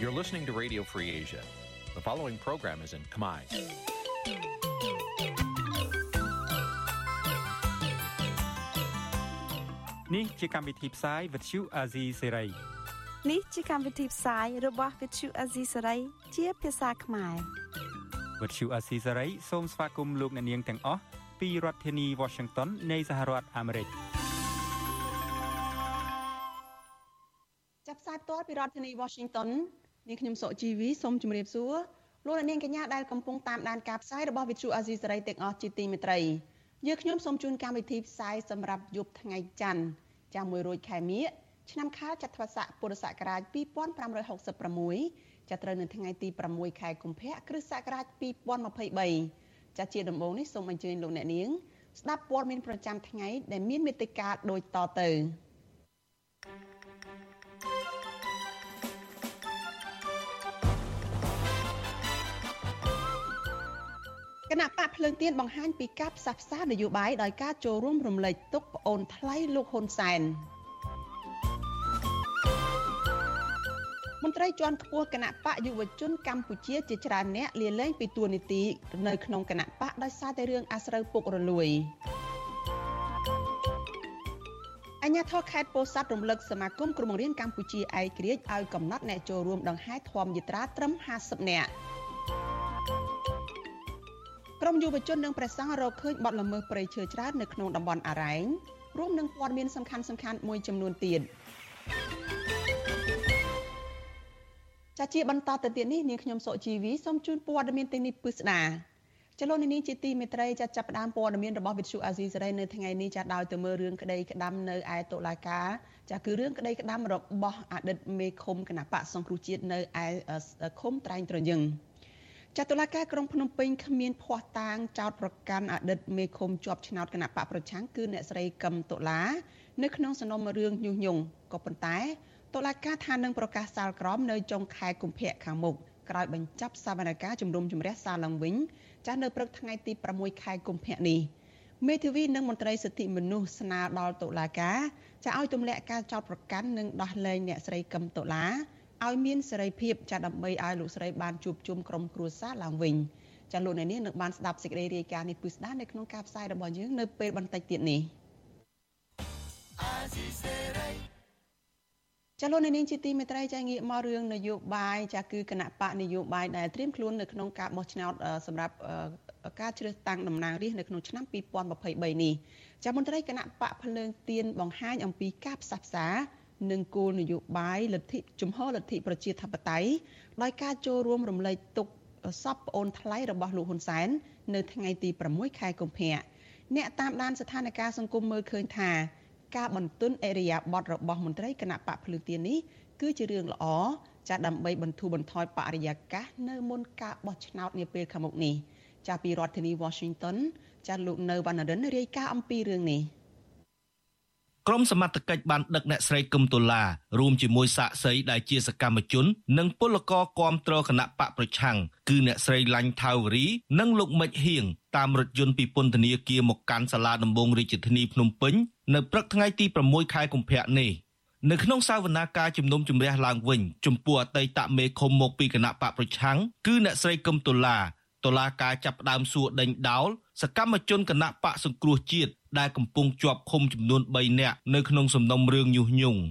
You're listening to Radio Free Asia. The following program is in Khmer. Nǐ chi càm bi tiệp xáy vệt chiu a zì sê ray នេះជាកម្មវិធីផ្សាយរបស់ Vithu Azisari ជាភាសាខ្មែរ វត្តឈូអាស៊ីសេរីសូមស្វាគមន៍លោកអ្នកនាងទាំងអស់ពីរដ្ឋធានី Washington នៃសហរដ្ឋអាមេរិក ចាប់ផ្សាយផ្ទាល់ពីរដ្ឋធានី Washington នាងខ្ញុំសុកជីវីសូមជម្រាបសួរលោកអ្នកនាងកញ្ញាដែលកំពុងតាមដានការផ្សាយរបស់ Vithu Azisari ទាំងអស់ជាទីមេត្រីយើខ្ញុំសូមជូនកម្មវិធីផ្សាយសម្រាប់យប់ថ្ងៃច័ន្ទចាំ1រោចខែមិញឆ្នាំខាលចត្វាស័កពុរសករាជ2566ចាប់ត្រូវនៅថ្ងៃទី6ខែកុម្ភៈគ្រិស្តសករាជ2023ចាជាដំបូងនេះសូមអញ្ជើញលោកអ្នកនាង ស្ដាប់ព័ត៌មានប្រចាំថ្ងៃដែលមានមេត្តាដូចតទៅ គណៈបកភ្លើងទៀនបង្ហាញពីការផ្សះផ្សានយោបាយដោយការចូលរួមរំលែកទុកប្អូនថ្លៃលោកហ៊ុនសែនមន្ត្រីជាន់ខ្ពស់គណៈបកយុវជនកម្ពុជាជាច្រើនអ្នកលាលែងពីទួលនីតិនៅក្នុងគណៈបកដោយសារតែរឿងអាស្រូវពុករលួយអញ្ញាធរខេត្តពោធិ៍សាត់រំលឹកសមាគមគ្រូបង្រៀនកម្ពុជាឯករាជ្យឲ្យកំណត់អ្នកចូលរួមដង្ហែធម្មយាត្រាត្រឹម50នាក់ក្រ មយុវជននិងប្រសង់រកឃើញបទល្មើសព្រៃឈើច្រើននៅក្នុងតំបន់អរ៉ែងរួមនឹងព័ត៌មានសំខាន់ៗមួយចំនួនទៀតចាជាបន្តទៅទៀតនេះនាងខ្ញុំសុជីវីសូមជូនព័ត៌មានទាំងនេះពិស្ដាចលនានេះជាទីមេត្រីចាចាប់ផ្ដើមព័ត៌មានរបស់វិទ្យុអាស៊ីសេរីនៅថ្ងៃនេះចាដោយទៅមើលរឿងក្តីក្តាំនៅឯតុលាការចាគឺរឿងក្តីក្តាំរបស់អតីតមេឃុំគណៈបកសង្គ្រោះជាតិនៅឯឃុំត្រែងត្រយឹង ចតុលាការក្រុងភ្នំពេញគ្មានភ័ស្តុតាងចោតប្រកាន់អតីតមេឃុំជាប់ឆ្នោតគណៈបកប្រឆាំងគឺអ្នកស្រីកឹមតុលា នៅក្នុងសំណុំរឿងញុះញង់ក៏ប៉ុន្តែតុលាការថានឹងប្រកាសសាលក្រមនៅចុងខែកុម្ភៈខាងមុខក្រោយបញ្ចប់សវនកម្មជំរុំជម្រះសាលឡើងវិញចាស់នៅព្រឹកថ្ងៃទី6ខែកុម្ភៈនេះមេធាវីនិងមន្ត្រីសិទ្ធិមនុស្សស្នើដល់តុលាការចាឲ្យទម្លាក់ការចោទប្រកាន់និងដោះលែងអ្នកស្រីកឹមតុលា ឲ្យមានសេរីភាពចាដើម្បីឲ្យលោកស្រីបានជួបជុំក្រុមគ្រួសារឡើងវិញចាលោកអ្នកនាងនឹងបានស្ដាប់សេចក្តីរាយការណ៍នេះពិស្ដានៅក្នុងការផ្សាយរបស់យើងនៅពេលបន្តិចទៀតនេះចលនានាងជាទីមេត្រីចាងាកមករឿងនយោបាយចាគឺគណៈបកនយោបាយដែលត្រៀមខ្លួននៅក្នុងការបោះឆ្នោតសម្រាប់ការជ្រើសតាំងតំណាងរាស្ត្រនៅក្នុងឆ្នាំ2023នេះចាមន្ត្រីគណៈបកភ្លើងទៀនបង្ហាញអំពីការផ្សះផ្សា និងគោលនយោបាយលទ្ធិជំហរលទ្ធិប្រជាធិបតេយ្យដោយការចូលរួមរំលែកទុកសពប្អូនថ្លៃរបស់លោកហ៊ុនសែននៅថ្ងៃទី6ខែកុម្ភៈអ្នកតាមដានស្ថានភាពសង្គមមើលឃើញថាការបន្ទន់អេរិយាប័ត្ររបស់មន្ត្រីគណៈបកភ្លឺទៀននេះគឺជារឿងល្អចាដើម្បីបន្ធូរបន្ថយបរិយាកាសនៅមុនការបោះឆ្នោតនាពេលខាងមុខនេះចាពីរដ្ឋធានី Washington ចាលោកនៅវណ្ណរិនរាយការណ៍អំពីរឿងនេះ ក្រមសមត្ថកិច្ចបានដឹកអ្នកស្រីកឹមតុលារួមជាមួយសាកសីដែលជាសកម្មជន និងពលករគាំទ្រគណៈបកប្រឆាំងគឺអ្នកស្រីឡាញ់ថាវរី និងលោកមិចហៀងតាមរថយន្តពីពន្ធនាគារមកកាន់សាលាដំបងរាជធានីភ្នំពេញនៅព្រឹកថ្ងៃទី6ខែកុម្ភៈនេះនៅក្នុងសាវនាការជំនុំជម្រះឡើងវិញចំពោះអតីតមេឃុំមកពីគណៈបកប្រឆាំងគឺអ្នកស្រីកឹមតុលា តុលាការចាប់ផ្ដើមសួរដេញដោលសកម្មជនគណៈបកសង្គ្រោះជាតិដែលកំពុងជាប់ឃុំចំនួន3នាក់នៅក្នុងសំណុំរឿងញុះញង់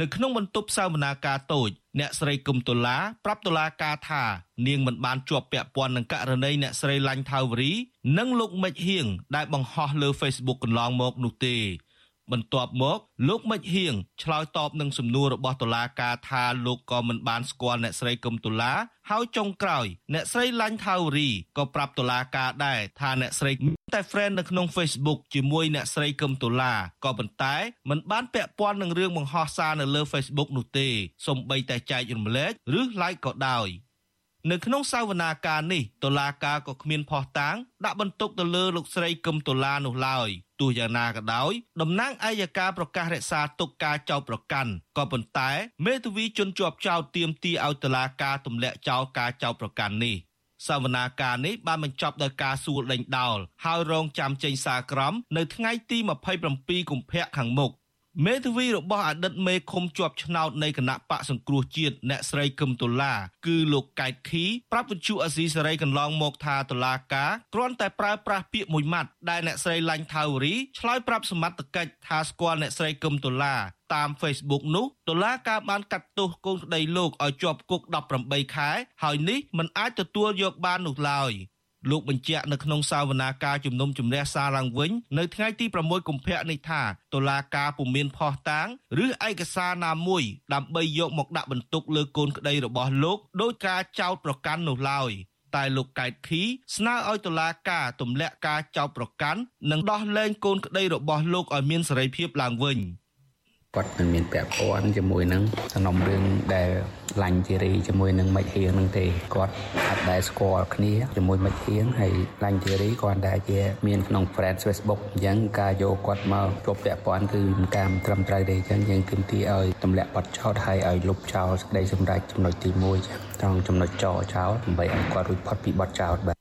នៅក្នុងបន្ទប់សវនាការតូចអ្នកស្រីកឹមតុលាប្រាប់តុលាការថានាងមិនបានជាប់ពាក់ព័ន្ធនឹងករណីអ្នកស្រីឡាញ់ថាវរី និងលោកមិចហៀងដែលបង្ហោះលើ Facebook កន្លងមកនោះទេ បន្ទាប់មកលោកមិចហៀងឆ្លើយតបនឹងសំណួររបស់តុលាការថាលោកក៏មិនបានស្គាល់អ្នកស្រីកឹមតុលាហើយចុងក្រោយអ្នកស្រីឡាញ់ថាវរីក៏ប្រាប់តុលាការដែរថាអ្នកស្រីតែ friend នៅក្នុង Facebook ជាមួយអ្នកស្រីកឹមតុលាក៏ប៉ុន្តែមិនបានពាក់ព័ន្ធនឹងរឿងបង្ហោះសារនៅលើ Facebook នោះទេសូម្បីតែចែករំលែកឬ like ក៏ដោយនៅក្នុងសាវនាការនេះតុលាការក៏គ្មានភ័ស្តុតាងដាក់បន្ទុកទៅលើលោកស្រីកឹមតុលានោះឡើយ ទោះយ៉ាងណាក៏ដោយតំណាងអัยការប្រកាសរក្សាទុកការចោទប្រកាន់ក៏ប៉ុន្តែមេធាវីជន់ជាប់ចោទទាមទារឲ្យតុលាការទម្លាក់ចោលការចោទប្រកាន់នេះសវនាការនេះបានបញ្ចប់ដោយការសួរដេញដោលហើយរងចាំចេញសារក្រមនៅថ្ងៃទី27កុម្ភៈខាងមុខ មេធាវីរបស់អតីតមេឃុំជាប់ឆ្នោតនៃគណៈបកសង្គ្រោះជាតិអ្នកស្រីកឹមតុលា គឺលោកកែតខីប្រាប់វិទ្យុអស៊ីសេរីកន្លងមកថាតុលាការគ្រាន់តែប្រើប្រាស់ពាក្យមួយម៉ាត់ដែលអ្នកស្រីឡាញ់ថាវរីឆ្លើយប្រាប់សមត្ថកិច្ចថាស្គាល់អ្នកស្រីកឹមតុលាតាម Facebook នោះតុលាការបានកាត់ទោសកូនក្តីលោកឲ្យជាប់គុក18ខែហើយនេះមិនអាចទទួលយកបាននោះឡើយ លោកបញ្ជាក់នៅក្នុងសាវនាការជំនុំជម្រះសារឡើងវិញនៅថ្ងៃទី6កុម្ភៈនេះថាតុលាការពុំមានភស្តុតាងឬឯកសារណាមួយដើម្បីយកមកដាក់បន្ទុកលើកូនក្តីរបស់លោកដោយការចោទប្រកាន់នោះឡើយតែលោកកែតខីស្នើឲ្យតុលាការទម្លាក់ការចោទប្រកាន់និងដោះលែងកូនក្តីរបស់លោកឲ្យមានសេរីភាពឡើងវិញ។ គាត់មិនមានពាក់ព័ន្ធជាមួយនឹងសំណុំរឿងដែលឡាញ់ធីរីជាមួយនឹងមិត្តហៀងនឹងទេគាត់អត់ដែលស្គាល់គ្នាជាមួយមិត្តហៀងហើយឡាញ់ធីរីគាត់តែជាមានក្នុង friend Facebook អញ្ចឹងការយកគាត់មកជាប់ពាក់ព័ន្ធគឺមិនការមិនត្រឹមត្រូវទេអញ្ចឹងយើងគិតទីឲ្យទម្លាក់ប័ណ្ណចោតហើយឲ្យលុបចោលសេចក្តីសម្រេចចំណុចទី1ចឹងត្រង់ចំណុចចោចោលដើម្បីឲ្យគាត់រួចផុតពីប័ណ្ណចោតបាទ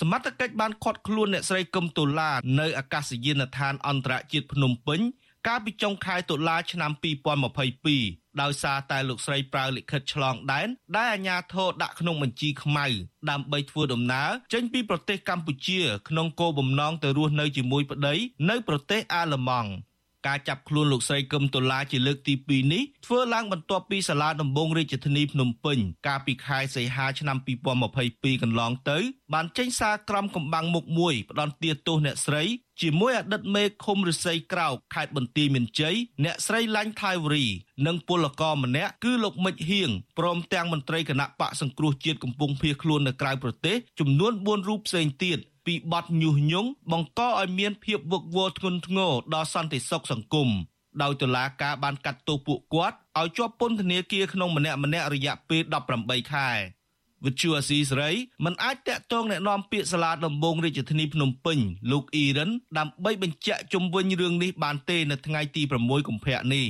សមត្ថកិច្ចបានឃាត់ខ្លួនអ្នកស្រីកឹមតូឡានៅអាកាសយានដ្ឋានអន្តរជាតិភ្នំពេញ កាលពីចុងខែតុលាឆ្នាំ2022ដោយសារតែលោកស្រីប្រើលិខិតឆ្លងដែនដែលអាជ្ញាធរដាក់ក្នុងបញ្ជីខ្មៅដើម្បីធ្វើដំណើរចេញពីប្រទេសកម្ពុជាក្នុងគោលបំណងទៅរស់នៅជាមួយប្តីនៅប្រទេសអាល្លឺម៉ង់ ការចាប់ខ្លួនលោកស្រីកឹមតូឡាជាលើកទី2នេះធ្វើឡើងបន្ទាប់ពីសាលាដំបងរាជធានីភ្នំពេញកាលពីខែសីហាឆ្នាំ2022កន្លងទៅ បានចេញសារក្រមកំបាំងមុខមួយផ្ដន់ទាទោសអ្នកស្រីជាមួយអតីតមេឃុំរិស័យក្រោកខេត្តបន្ទាយមានជ័យអ្នកស្រីឡាញ់ថៃវរី និងពលករម្នាក់គឺលោកមិចហៀងព្រមទាំងមន្ត្រីគណៈបកសង្គ្រោះជាតិកំពុងភៀសខ្លួននៅក្រៅប្រទេសចំនួន4រូបផ្សេងទៀត ពីបទញុះញង់បង្កឲ្យមានភាពវឹកវរធ្ងន់ធ្ងរដល់សន្តិសុខសង្គមដោយតុលាការបានកាត់ទោសពួកគាត់ឲ្យជាប់ពន្ធនាគារក្នុងម្នាក់ម្នាក់រយៈពេល18ខែវិទ្យុអាស៊ីសេរីមិនអាចតាក់ទងแนะនាំពាក្យសាលាដំបងរាជធានីភ្នំពេញលោកអ៊ីរ៉ានដើម្បីបញ្ជាក់ជុំវិញរឿងនេះបានទេនៅថ្ងៃទី6កុម្ភៈនេះ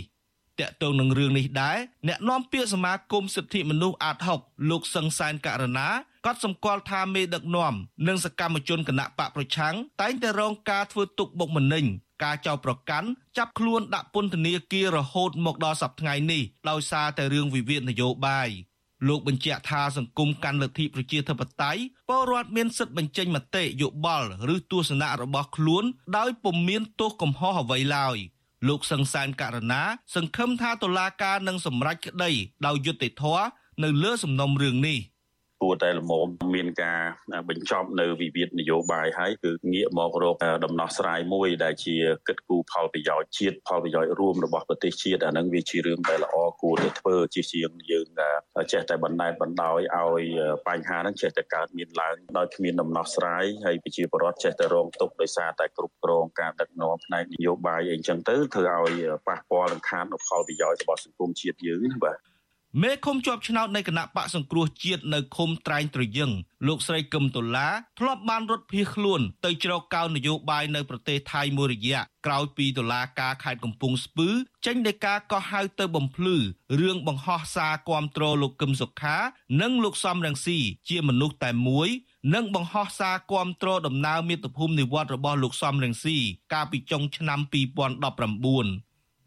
តាក់ទងនឹងរឿងនេះដែរអ្នកនាំពាក្យសមាគមសិទ្ធិមនុស្សអាត6លោកសឹងសែនករណា ក៏សម្គាល់ថាមេដឹកនាំនិងសកម្មជនគណៈបកប្រឆាំងតែងតែរងការធ្វើទុកបុកម្នេញការចោទប្រកាន់ចាប់ខ្លួនដាក់ពន្ធនាគាររហូតមកដល់សប្តាហ៍ថ្ងៃនេះដោយសារតែរឿងវិវាទនយោបាយលោកបញ្ជាក់ថាសង្គមកាន់លទ្ធិប្រជាធិបតេយ្យពលរដ្ឋមានសិទ្ធិបញ្ចេញមតិយោបល់ឬទស្សនៈរបស់ខ្លួនដោយពុំមានទោសកំហុសអ្វីឡើយលោកសង្សានករណាសង្ឃឹមថាតុលាការនឹងសម្រេចក្តីដោយយុត្តិធម៌នៅលើសំណុំរឿងនេះ។ គួរតែល្មមមានការបញ្ចប់នៅវិវាទនយោបាយហើយគឺងាកមករកដំណោះស្រាយមួយដែលជាគិតគូរផលប្រយោជន៍ជាតិផលប្រយោជន៍រួមរបស់ប្រទេសជាតិអានឹងវាជារឿងដែលល្អគួរតែធ្វើជាជាងយើងចេះតែបណ្តែតបណ្ដោយឲ្យបញ្ហាហ្នឹងចេះតែកើតមានឡើងដោយគ្មានដំណោះស្រាយហើយប្រជាពលរដ្ឋចេះតែរងទុក្ខដោយសារតែគ្រប់គ្រងការដឹកនាំផ្នែកនយោបាយអីចឹងទៅធ្វើឲ្យប៉ះពាល់នឹងខាតនូវផលប្រយោជន៍របស់សង្គមជាតិយើងណាបាទ មេឃុំជាប់ឆ្នោតនៃគណៈបកសង្គ្រោះជាតិនៅឃុំត្រែងត្រយឹងលោកស្រីកឹមតូឡាធ្លាប់បានរត់ភៀសខ្លួនទៅជ្រកកោននយោបាយនៅប្រទេសថៃមួយរយៈក្រោយពីតុលាការខេត្តកំពង់ស្ពឺចេញដីកាកោះហៅទៅបំភ្លឺរឿងបង្ហោះសារគាំទ្រលោកកឹមសុខា និងលោកសំរងស៊ីជាមនុស្សតែមួយនិងបង្ហោះសារគាំទ្រដំណើរមាតុភូមិនិវត្តរបស់លោកសំរងស៊ីកាលពីចុងឆ្នាំ2019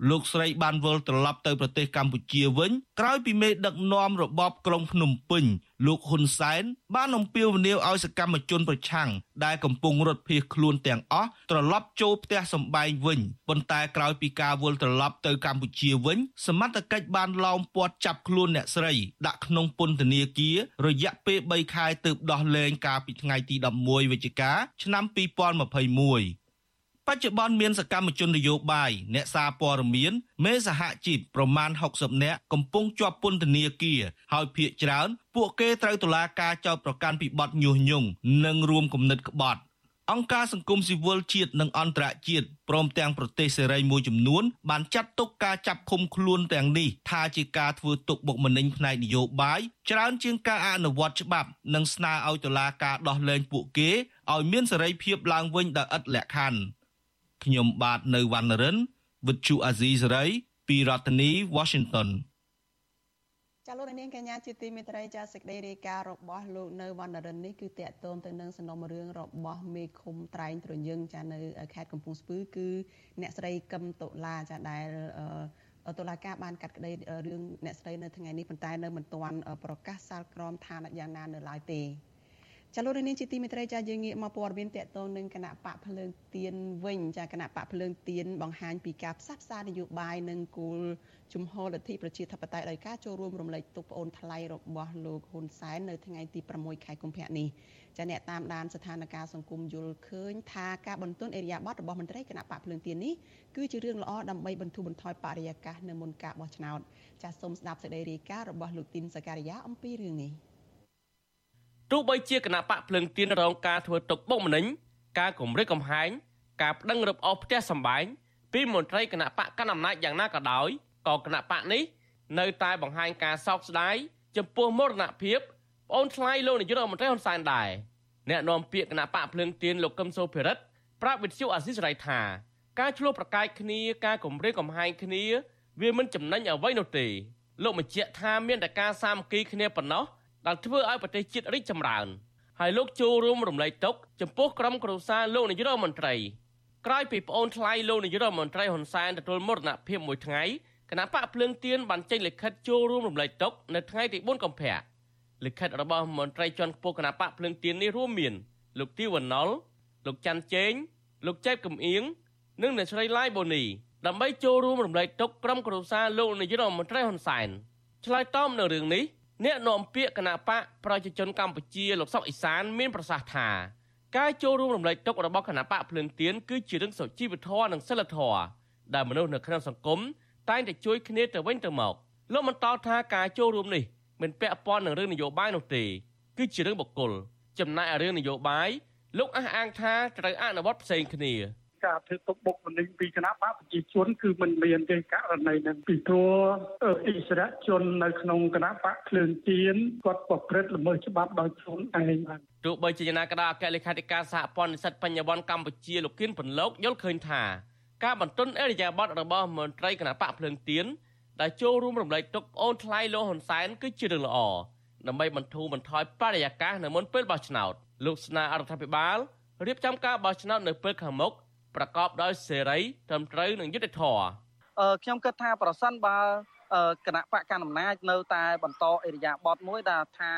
លោកស្រីបានវិលត្រឡប់ទៅប្រទេសកម្ពុជាវិញក្រោយពីមេដឹកនាំរបបក្រុងភ្នំពេញលោកហ៊ុនសែនបានអំពាវនាវឲ្យសកម្មជនប្រឆាំងដែលកំពុងរត់ភៀសខ្លួនទាំងអស់ត្រឡប់ចូលផ្ទះសម្បែងវិញប៉ុន្តែក្រោយពីការវិលត្រឡប់ទៅកម្ពុជាវិញ សមត្ថកិច្ចបានឡោមព័ទ្ធចាប់ខ្លួនអ្នកស្រីដាក់ក្នុងពន្ធនាគាររយៈពេល3ខែទើបដោះលែងកាលពីថ្ងៃទី11វិច្ឆិកាឆ្នាំ2021 បច្ចុប្បន្នមានសកម្មជននយោបាយអ្នកសារព័ត៌មានមេសហជីពប្រមាណ60នាក់កំពុងជាប់ពន្ធនាគារហើយភ ieck ច្រើន ពួកគេត្រូវតុលាការចោទប្រកាន់ពីបទញុះញង់និងរួមគំនិតក្បត់អង្គការសង្គមស៊ីវិលជាតិនិងអន្តរជាតិព្រមទាំងប្រទេសសេរីមួយចំនួនបានចាត់ទុកការចាប់ឃុំខ្លួនទាំងនេះថាជាការធ្វើទុកបុកម្នេញផ្នែកនយោបាយច្រើនជាងការអនុវត្តច្បាប់និងស្នើឲ្យតុលាការដោះលែងពួកគេឲ្យមានសេរីភាពឡើងវិញដោយឥតលក្ខខណ្ឌ ខ្ញុំបាទនៅវណ្ណរិន With Chu Azizi Saray ពីរដ្ឋធានី Washington ចាលោកនាងកញ្ញាជាទីមេត្រីចាសេចក្តីរាយការណ៍របស់លោកនៅវណ្ណរិននេះគឺតកតងទៅនឹងសំណុំរឿងរបស់មេឃុំត្រែងត្រយឹងចានៅខេត្តកំពង់ស្ពឺគឺអ្នកស្រីកឹមតុលាចាដែលតុលាការបានកាត់ក្តីរឿងអ្នកស្រីនៅថ្ងៃនេះប៉ុន្តែនៅមិនទាន់ប្រកាសសាលក្រមឋានៈយ៉ាងណានៅឡើយទេ ចាលោកនាងជាទីមេត្រីចាយើងងាកមកព័ត៌មានតកតងនឹងគណៈបកភ្លើងទៀនវិញចាគណៈបកភ្លើងទៀនបង្ហាញពីការផ្សះផ្សានយោបាយនិងគោលជំហរលទ្ធិប្រជាធិបតេយ្យដោយការចូលរួមរំលែកទុកប្អូនថ្លៃរបស់លោកហ៊ុនសែននៅថ្ងៃទី6ខែកុម្ភៈនេះចាអ្នកតាមដានស្ថានភាពសង្គមយល់ឃើញថាការបន្ទន់អេរិយាប័តរបស់មន្ត្រីគណៈបកភ្លើងទៀននេះគឺជារឿងល្អដើម្បីបន្ធូរបន្ថយបរិយាកាសនៅមុនការបោះឆ្នោតចាសូមស្ដាប់សេចក្តីរាយការណ៍របស់លោកទីនសការីយ៉ាអំពីរឿងនេះ ទោះបីជាគណៈបកភ្លឹងទៀនរងការធ្វើទុកបុកម្នេញការគំរាមកំហែងការប្តឹងរឹបអូសផ្ទះសម្បែងពីមន្ត្រីគណៈបកកណ្ដាលអំណាចយ៉ាងណាក៏ដោយក៏គណៈបកនេះនៅតែបង្ហាញការសោកស្ដាយចំពោះមរណភាពប្អូនថ្លៃលោកនាយករដ្ឋមន្ត្រីហ៊ុនសែនដែរអ្នកនាំពាក្យគណៈបកភ្លឹងទៀនលោកកឹមសូភិរិទ្ធប្រាប់វិទ្យុអាស៊ីសេរីថាការឆ្លោះប្រកែកគ្នាការគំរាមកំហែងគ្នា វាមិនចំណេញអ្វីនោះទេលោកបញ្ជាក់ថាមានតែការសាមគ្គីគ្នាប៉ុណ្ណោះ ដែលធ្វើឲ្យប្រទេសជាតិរីកចម្រើនហើយលោកចូលរួមរំលែកទុកចំពោះក្រុមគ្រួសារលោកនាយរដ្ឋមន្ត្រីក្រោយពីប្អូនថ្លៃលោកនាយរដ្ឋមន្ត្រីហ៊ុនសែនទទួលមរណភាពមួយថ្ងៃគណៈបកភ្លើងទៀនបានចេញលិខិតចូលរួមរំលែកទុកនៅថ្ងៃទី4កុម្ភៈលិខិតរបស់មន្ត្រីជាន់ខ្ពស់គណៈបកភ្លើងទៀននេះរួមមាន លោកទីវណ្ណុលលោកច័ន្ទជេងលោកចែបកំអៀងនិងអ្នកស្រីឡាយបូនីដើម្បីចូលរួមរំលែកទុកក្រុមគ្រួសារលោកនាយរដ្ឋមន្ត្រីហ៊ុនសែនឆ្លើយតបនៅរឿងនេះ អ្នកនាំពាក្យគណៈបកប្រជាជនកម្ពុជាលោកសុកអេសានមានប្រសាសន៍ថាការចូលរួមរំលែកទុករបស់គណៈបកភ្លឹងទៀនគឺជារឿងសុជីវធម៌និងសិលធម៌ដែលមនុស្សនៅក្នុងសង្គមតែងតែជួយគ្នាទៅវិញទៅមកលោកបន្តថាការចូលរួមនេះមិនពាក់ព័ន្ធនឹងរឿងនយោបាយនោះទេគឺជារឿងបុគ្គលចំណែករឿងនយោបាយលោកអះអាងថាត្រូវអនុវត្តផ្សេងគ្នា ការធ្វើទុកបុកម្នេញពីគណៈបកប្រជាជនគឺមិនមានទេករណីនឹងពីព្រោះអិសរាជជននៅក្នុងគណៈបកភ្លើងទៀនគាត់ប្រព្រឹត្តល្មើសច្បាប់ដោយខ្លួនឯងបាទទោះបីជាយ៉ាងណាក៏ដោយអគ្គលេខាធិការសហព័ន្ធនិស្សិតបញ្ញវន្តកម្ពុជាលោកគៀនពន្លកយល់ឃើញថាការបន្ទន់អេរយាប័តរបស់មន្ត្រីគណៈបកភ្លើងទៀនដែលចូលរួមរំលែកទុកអូនថ្លៃលោកហ៊ុនសែនគឺជារឿងល្អដើម្បីបន្ធូរបន្ថយបរិយាកាសនៅមុនពេលបោះឆ្នោតលោកស្នើរដ្ឋាភិបាលរៀបចំការបោះឆ្នោតនៅពេលខាងមុខ ប្រកបដោយសេរីត្រឹមត្រូវនិងយុត្តិធម៌ខ្ញុំគិតថាប្រសិនបើគណៈបកកណ្ដាលអំណាចនៅតែបន្តអេរយាបតមួយដែលថា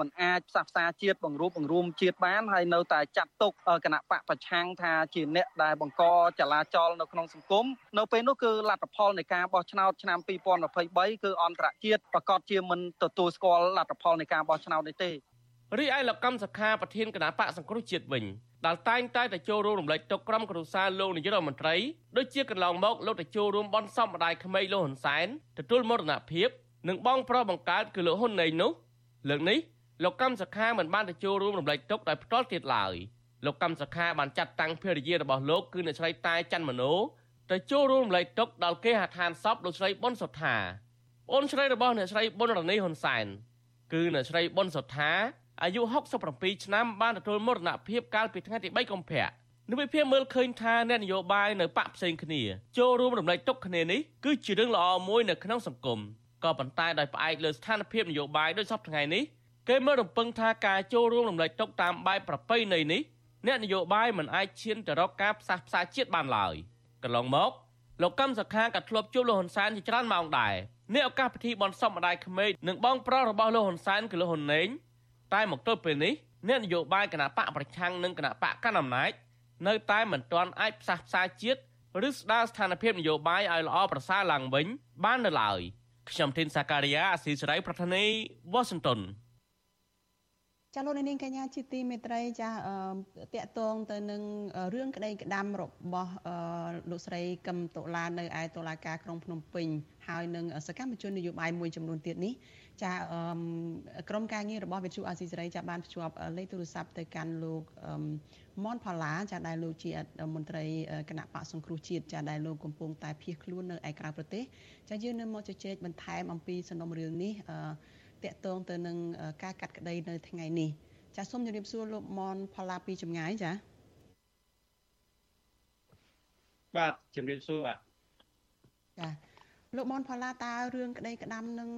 มันអាចផ្សះផ្សាជាតិបង្រួបបង្រួមជាតិបានហើយនៅតែចាត់ទុកគណៈបកប្រឆាំងថាជាអ្នកដែលបង្កចលាចលនៅក្នុងសង្គមនៅពេលនោះគឺលទ្ធផលនៃការបោះឆ្នោតឆ្នាំ2023គឺអន្តរជាតិប្រកាសជាមិនទទួលស្គាល់លទ្ធផលនៃការបោះឆ្នោតនេះទេ រីឯលោកកម្មសខាប្រធានគណៈបកសង្គ្រោះជាតិវិញដែលតែងតែទៅចូលរួមរំលែកទុកក្រុមគ្រួសារលោកនាយករដ្ឋមន្ត្រីដូចជាកន្លងមកលោកទៅចូលរួមបន់សំម្ដាយក្មេកលោកហ៊ុនសែនទទួលមរណភាពនិងបងប្រុសបង្កើតគឺលោកហ៊ុនណេងនោះលើកនេះលោកកម្មសខាមិនបានទៅចូលរួមរំលែកទុកដោយផ្ទាល់ទៀតឡើយលោកកម្មសខាបានចាត់តាំងភរិយារបស់លោកគឺអ្នកស្រីតែច័ន្ទមនោទៅចូលរួមរំលែកទុកដល់គេហដ្ឋានសពលោកស្រីប៊ុនសុថាអូនស្រីរបស់អ្នកស្រីប៊ុនរនីហ៊ុនសែនគឺអ្នកស្រីប៊ុនសុថា អាយុ67ឆ្នាំបានទទួលមរណភាពកាលពីថ្ងៃទី3កុម្ភៈនៅវិភាគមើលឃើញថាអ្នកនយោបាយនៅបកផ្សេងគ្នាចូលរួមរំលែកទុកគ្នានេះគឺជារឿងល្អមួយនៅក្នុងសង្គមក៏ប៉ុន្តែដោយផ្អែកលើស្ថានភាពនយោបាយដូចសពថ្ងៃនេះគេមើលរំពឹងថាការចូលរួមរំលែកទុកតាមបែបប្រពៃណីនេះអ្នកនយោបាយមិនអាចឈានទៅរកការផ្សះផ្សាជាតិបានឡើយកន្លងមកលោកកឹមសុខាក៏ធ្លាប់ជួបលោកហ៊ុនសែនជាច្រើនម៉ោងដែរនេះឱកាសពិធីបន់សុំម្ដាយក្មេកនិងបងប្រុសរបស់លោកហ៊ុនសែនគឺលោកហ៊ុនណេង តែមកទល់ពេលនេះអ្នកនយោបាយគណៈបកប្រឆាំងនិងគណៈបកកណ្ដាលអំណាចនៅតែមិនទាន់អាចផ្សះផ្សាជាតិឬស្ដារស្ថានភាពនយោបាយឲ្យល្អប្រសើរឡើងវិញបាននៅឡើយខ្ញុំធីនសាការីយ៉ាអស៊ីសេរីប្រធានីវ៉ាស៊ីនតោនចាលោកនាងកញ្ញាជាទីមេត្រីចាតកតងទៅនឹងរឿងក្តីក្តាំរបស់លោកស្រីកឹមតុលានៅឯតុលាការក្រុងភ្នំពេញហើយនឹងសកម្មជននយោបាយមួយចំនួនទៀតនេះ ចាក្រុមការងាររបស់វិទ្យុអាស៊ីសេរីចាបានភ្ជាប់លេខទូរស័ព្ទទៅកាន់លោកមនផល្លាចាដែលលោកជាមន្ត្រីគណៈបកសង្គ្រោះជាតិចាដែលលោកកំពុងតែភៀសខ្លួននៅឯក្រៅប្រទេសចាយើងនៅមកជជែកបន្ថែមអំពីសំណុំរឿងនេះតកតងទៅនឹងការកាត់ក្តីនៅថ្ងៃនេះចាសូមជម្រាបសួរលោកមនផល្លាពីចម្ងាយចាបាទជម្រាបសួរបាទចា លោកមនផល្លាតារឿងក្តីក្តាំនឹង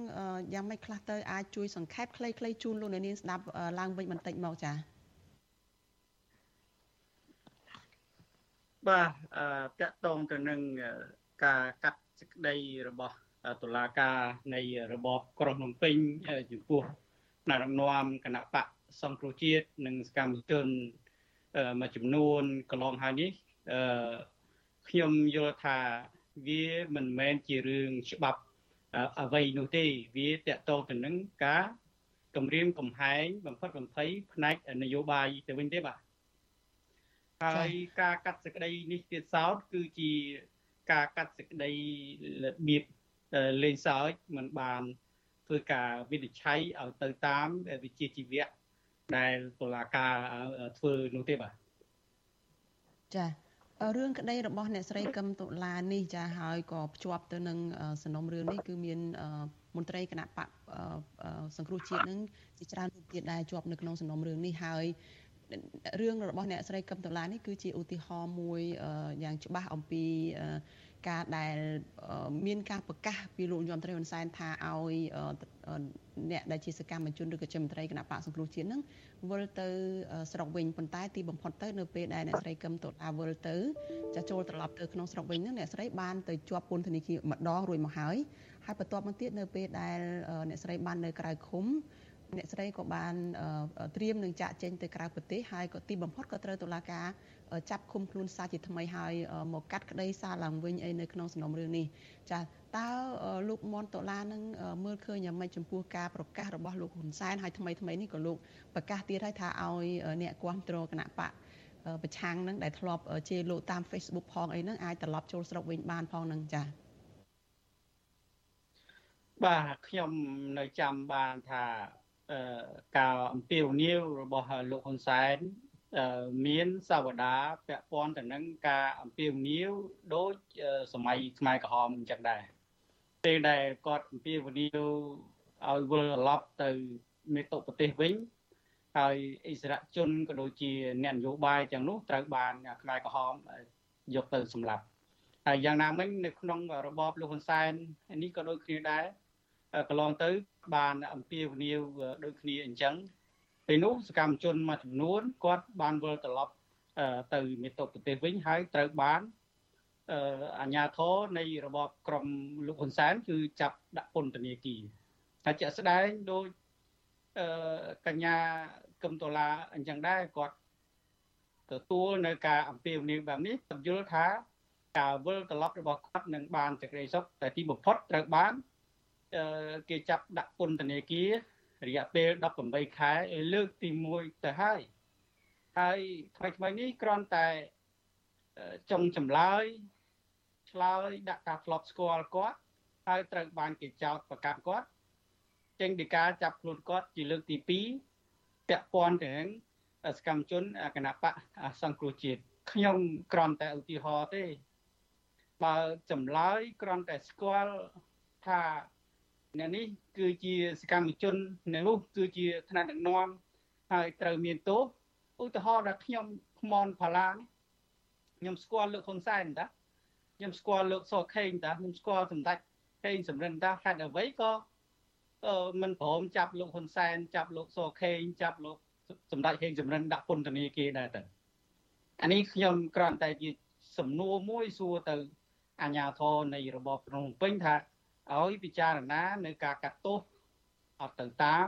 យ៉ាងម៉េចខ្លះទៅអាចជួយសង្ខេបខ្លីៗជូនលោកអ្នកនាងស្ដាប់ឡើងវិញបន្តិចមកចា៎បាទអឺតកតងទៅនឹងការកាត់សេចក្តីរបស់តុលាការនៃរបបក្រុងភ្នំពេញចំពោះថ្នាក់ដឹកនាំគណៈបកសង្គ្រោះជាតិនិងសកម្មជនមួយចំនួន កន្លងហើយនេះអឺខ្ញុំយល់ថា វាមិនមែនជារឿងច្បាប់អ្វីនោះទេវាតកតងទៅនឹងការគម្រាមកំហែងបំផិតបំភ័យផ្នែកនយោបាយទៅវិញទេបាទហើយការកាត់សេចក្តីនេះទៀតសោតគឺជាការកាត់សេចក្តីរបៀបលេងសើចมันបានធ្វើការវិនិច្ឆ័យឲ្យទៅតាមវិជាជីវៈដែលតុលាការធ្វើនោះទេបាទចា រឿងក្តីរបស់អ្នកស្រីកឹមតុលានេះចាហើយក៏ភ្ជាប់ទៅនឹងសំណុំរឿងនេះគឺមានមន្ត្រីគណៈបកសង្គ្រោះជាតិនឹងជាច្រើនរូបទៀតដែលជាប់នៅក្នុងសំណុំរឿងនេះហើយរឿងរបស់អ្នកស្រីកឹមតុលានេះគឺជាឧទាហរណ៍មួយយ៉ាងច្បាស់អំពី ការដែលមានការប្រកាសពីលោកយមត្រីហ៊ុនសែនថាឲ្យអ្នកដែលជាសកម្មជនឬក៏ជាមន្ត្រីគណៈបកសង្គ្រោះជាតិនឹងវិលទៅស្រុកវិញប៉ុន្តែទីបំផុតទៅនៅពេលដែលអ្នកស្រីកឹមតុលាវិលទៅចាចូលត្រឡប់ទៅក្នុងស្រុកវិញនឹងអ្នកស្រីបានទៅជាប់ពន្ធនាគារម្ដងរួចមកហើយហើយបន្ទាប់មកទៀតនៅពេលដែលអ្នកស្រីបាននៅក្រៅឃុំអ្នកស្រីក៏បានត្រៀមនឹងចាក់ចេញទៅក្រៅប្រទេសហើយក៏ទីបំផុតក៏ត្រូវតុលាការ ចាប់ឃុំខ្លួនសារជាថ្មីហើយមកកាត់ក្តីសារឡើងវិញអីនៅក្នុងសំណុំរឿងនេះចាតើលោកមនតូឡានឹងមើលឃើញយ៉ាងម៉េចចំពោះការប្រកាសរបស់លោកហ៊ុនសែនហើយថ្មីថ្មីនេះក៏លោកប្រកាសទៀតហើយថាឲ្យអ្នកគ្រប់គ្រងគណៈបកប្រឆាំងនឹងដែលធ្លាប់ជេរលោកតាម Facebook ផងអីហ្នឹងអាចត្រឡប់ចូលស្រុកវិញបានផងនឹងចាបាទខ្ញុំនៅចាំបានថាការអំពាវនាវរបស់លោកហ៊ុនសែន មានសាវតាពាក់ព័ន្ធទៅនឹងការអំពាវនាវដូចសម័យខ្មែរក្រហមអញ្ចឹងដែរពេលដែលគាត់អំពាវនាវឲ្យវិលត្រឡប់ទៅមេតុប្រទេសវិញហើយអិសរាជជនក៏ដូចជាអ្នកនយោបាយទាំងនោះត្រូវបានខ្មែរក្រហមយកទៅសម្លាប់ហើយយ៉ាងណាមិញនៅក្នុងរបបលោកហ៊ុនសែននេះក៏ដូចគ្នាដែរកន្លងទៅបានអំពាវនាវដូចគ្នាអញ្ចឹង ពេលនោះសកម្មជនមួយចំនួនគាត់បានវិលត្រឡប់ទៅមេតុប្រទេសវិញហើយត្រូវបានអាជ្ញាធរនៃរបបក្រមលោកហ៊ុនសែនគឺចាប់ដាក់ពន្ធនាគារហើយជាក់ស្ដែងដោយកញ្ញាកឹមតូឡាអញ្ចឹងដែរគាត់ទទួលនៅការអំពាវនាវបែបនេះខ្ញុំយល់ថាការវិលត្រឡប់របស់គាត់នឹងបានសេចក្តីសុខតែទីបំផុតត្រូវបានគេចាប់ដាក់ពន្ធនាគារ រយៈពេល18ខែលើកទី1ទៅហើយហើយថ្មីថ្មីនេះគ្រាន់តែចុងចម្លើយឆ្លើយដាក់ការធ្លាប់ស្គាល់គាត់ហើយត្រូវបានគេចោទប្រកាន់គាត់ចេញពីការចាប់ខ្លួនគាត់ជាលើកទី2ពាក់ព័ន្ធទៅនឹងសកម្មជនគណៈបកសង្គ្រោះជាតិខ្ញុំគ្រាន់តែឧទាហរណ៍ទេបើចម្លើយគ្រាន់តែស្គាល់ថា អ្នកនេះគឺជាសកម្មជនអ្នកនោះគឺជាថ្នាក់ដឹកនាំហើយត្រូវមានទោសឧទាហរណ៍ថាខ្ញុំខ្មនផាឡាខ្ញុំស្គាល់លោកហ៊ុនសែនតាខ្ញុំស្គាល់លោកសខេងតាខ្ញុំស្គាល់សម្ដេចខេងសំរិនតាហេតុអ្វីក៏មិនព្រមចាប់លោកហ៊ុនសែនចាប់លោកសខេងចាប់លោកសម្ដេចខេងសំរិនដាក់ពន្ធនាគារដែរទៅអានេះខ្ញុំគ្រាន់តែជាសំណួរមួយសួរទៅអាជ្ញាធរនៃរបបភ្នំពេញថា ឲ្យពិចារណានៅការកាត់ទោសអត់ទៅតាម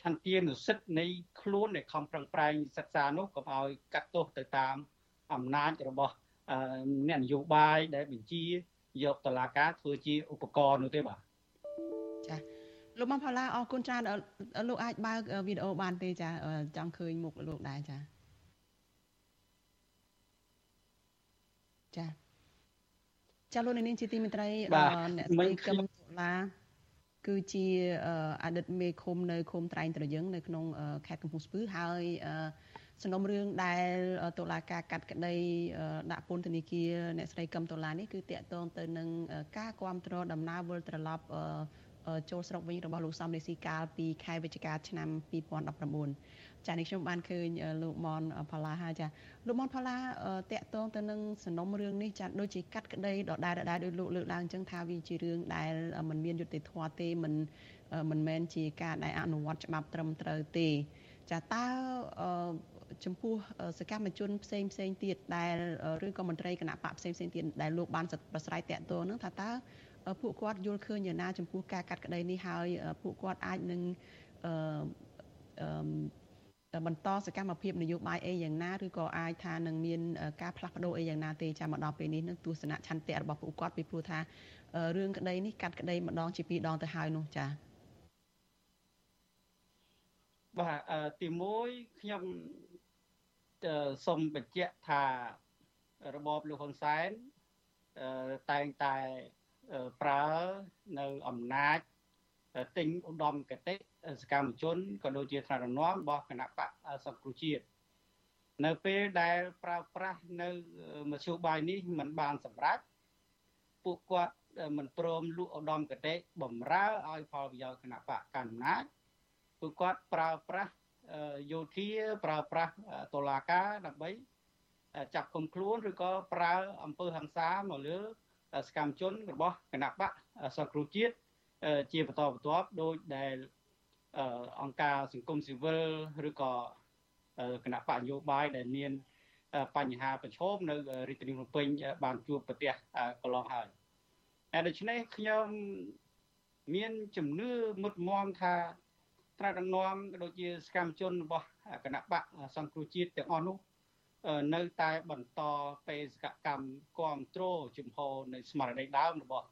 ឆន្ទានុសិទ្ធិនៃខ្លួនដែលខំប្រឹងប្រែងសិក្សានោះកុំឲ្យកាត់ទោសទៅតាមអំណាចរបស់អ្នកនយោបាយដែលបញ្ជាយកតឡាការធ្វើជាឧបករណ៍នោះទេបាទចាលោកមកផល្លាអរគុណច្រើនលោកអាចបើកវីដេអូបានទេចាចង់ឃើញមុខលោកដែរចាចា ចាលោកនាងជាទីមេត្រីអ្នកស្រីកឹមសុលាគឺជាអតីតមេឃុំនៅឃុំត្រែងត្រយឹងនៅក្នុងខេត្តកំពង់ស្ពឺហើយសំណុំរឿងដែលតុលាការកាត់ក្តីដាក់ពន្ធនាគារអ្នកស្រីកឹមតូឡានេះគឺតាក់ទងទៅនឹងការគ្រប់គ្រងដំណើរវិលត្រឡប់ចូលស្រុកវិញរបស់លោកសំរេស៊ីកាលពីខែវិច្ឆិកាឆ្នាំ2019 ចានេះខ្ញុំបានឃើញលោកមនផល្លាហើយចាលោកមនផល្លាតកតងទៅនឹងសំណុំរឿងនេះចាដូចជាកាត់ក្តីដដែលដដែលដោយលោកលើកឡើងអញ្ចឹงថាវាជារឿងដែលมันមានយុត្តិធម៌ទេมันមិនមែនជាការដែលអនុវត្តច្បាប់ត្រឹមត្រូវទេចាតើចំពោះសកម្មជនផ្សេងផ្សេងទៀតដែលឬក៏មន្ត្រីគណៈបកផ្សេងផ្សេងទៀតដែលលោកបានប្រស្រ័យតាក់ទងនឹងថាតើពួកគាត់យល់ឃើញយ៉ាងណាចំពោះការកាត់ក្តីនេះហើយពួកគាត់អាចនឹងអឺ បន្តសកម្មភាពនយោបាយអីយ៉ាងណាឬក៏អាចថានឹងមានការផ្លាស់ប្ដូរអីយ៉ាងណាទេចាំមកដល់ពេលនេះនឹងទស្សនៈឆន្ទៈរបស់ពួកគាត់ពីព្រោះថារឿងក្តីនេះកាត់ក្តីម្ដងជាពីរដងទៅហើយនោះចា៎បាទទី1ខ្ញុំសូមបញ្ជាក់ថារបបលោកហ៊ុនសែនតែងតែប្រើនៅអំណាច ទិញឧត្តមគតិសកម្មជនក៏ដូចជាថ្នាក់ដឹកនាំរបស់គណៈបកសង្គ្រោះជាតិនៅពេលដែលប្រើប្រាស់នៅមធ្យោបាយនេះมันបានសម្រេចពួកគាត់មិនព្រមលក់ឧត្តមគតិបំរើឲ្យផលប្រយោជន៍គណៈបកកណ្ដាលពួកគាត់ប្រើប្រាស់យោធាប្រើប្រាស់តុលាការដើម្បីចាប់គុំខ្លួនឬក៏ប្រើអំពើហិង្សាមកលើសកម្មជនរបស់គណៈបកសង្គ្រោះជាតិ ជាបន្តបន្ទាប់ដោយដែលអង្គការសង្គមស៊ីវិលឬក៏គណៈបកនយោបាយដែលមានបញ្ហាប្រឈមនៅរាជធានីភ្នំពេញបានជួបប្រទះកន្លងហើយហើយដូច្នេះខ្ញុំមានជំនឿមុតមមថាត្រាដឹកនាំដូចជាសកម្មជនរបស់គណៈបកសង្គ្រោះជាតិទាំងអស់នោះនៅតែបន្តបេសកកម្មគ្រប់គ្រងជំហរនៃស្មារតីដើមរបស់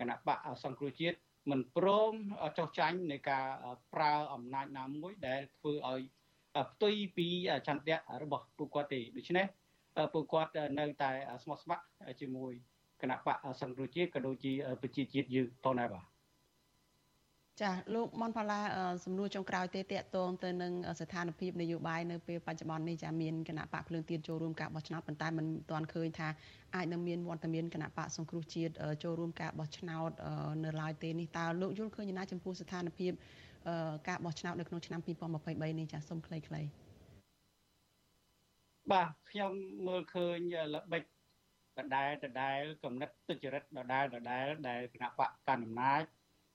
គណៈបកសង្គ្រោះជាតិ មិនព្រមចោះចាញ់នៃការប្រើអំណាចណាមួយដែលធ្វើឲ្យផ្ទុយពីចន្ទៈរបស់ពួកគាត់ទេដូច្នេះពួកគាត់នៅតែស្មោះស្ម័គ្រជាមួយគណៈបកសង្គ្រោះជាតិក៏ដូចជាប្រជាជាតិយើងផងដែរបាទ ចាលោកមនផាឡាសំណួរចុងក្រោយទេតកតងទៅនឹងស្ថានភាពនយោបាយនៅពេលបច្ចុប្បន្ននេះចាមានគណៈបកភ្លើងទៀនចូលរួមការបោះឆ្នោតប៉ុន្តែមិនទាន់ឃើញថាអាចនឹងមានវត្តមានគណៈបកសង្គ្រោះជាតិចូលរួមការបោះឆ្នោតនៅឡើយទេនេះតើលោកយល់ឃើញយ៉ាងណាចំពោះស្ថានភាពការបោះឆ្នោតនៅក្នុងឆ្នាំ2023នេះចាសូមខ្លីៗបាទខ្ញុំមើលឃើញល្បិចដដែលដដែលកំណត់ទុច្ចរិតដដែលដដែលដែលគណៈបកកណ្ដាលអំណាច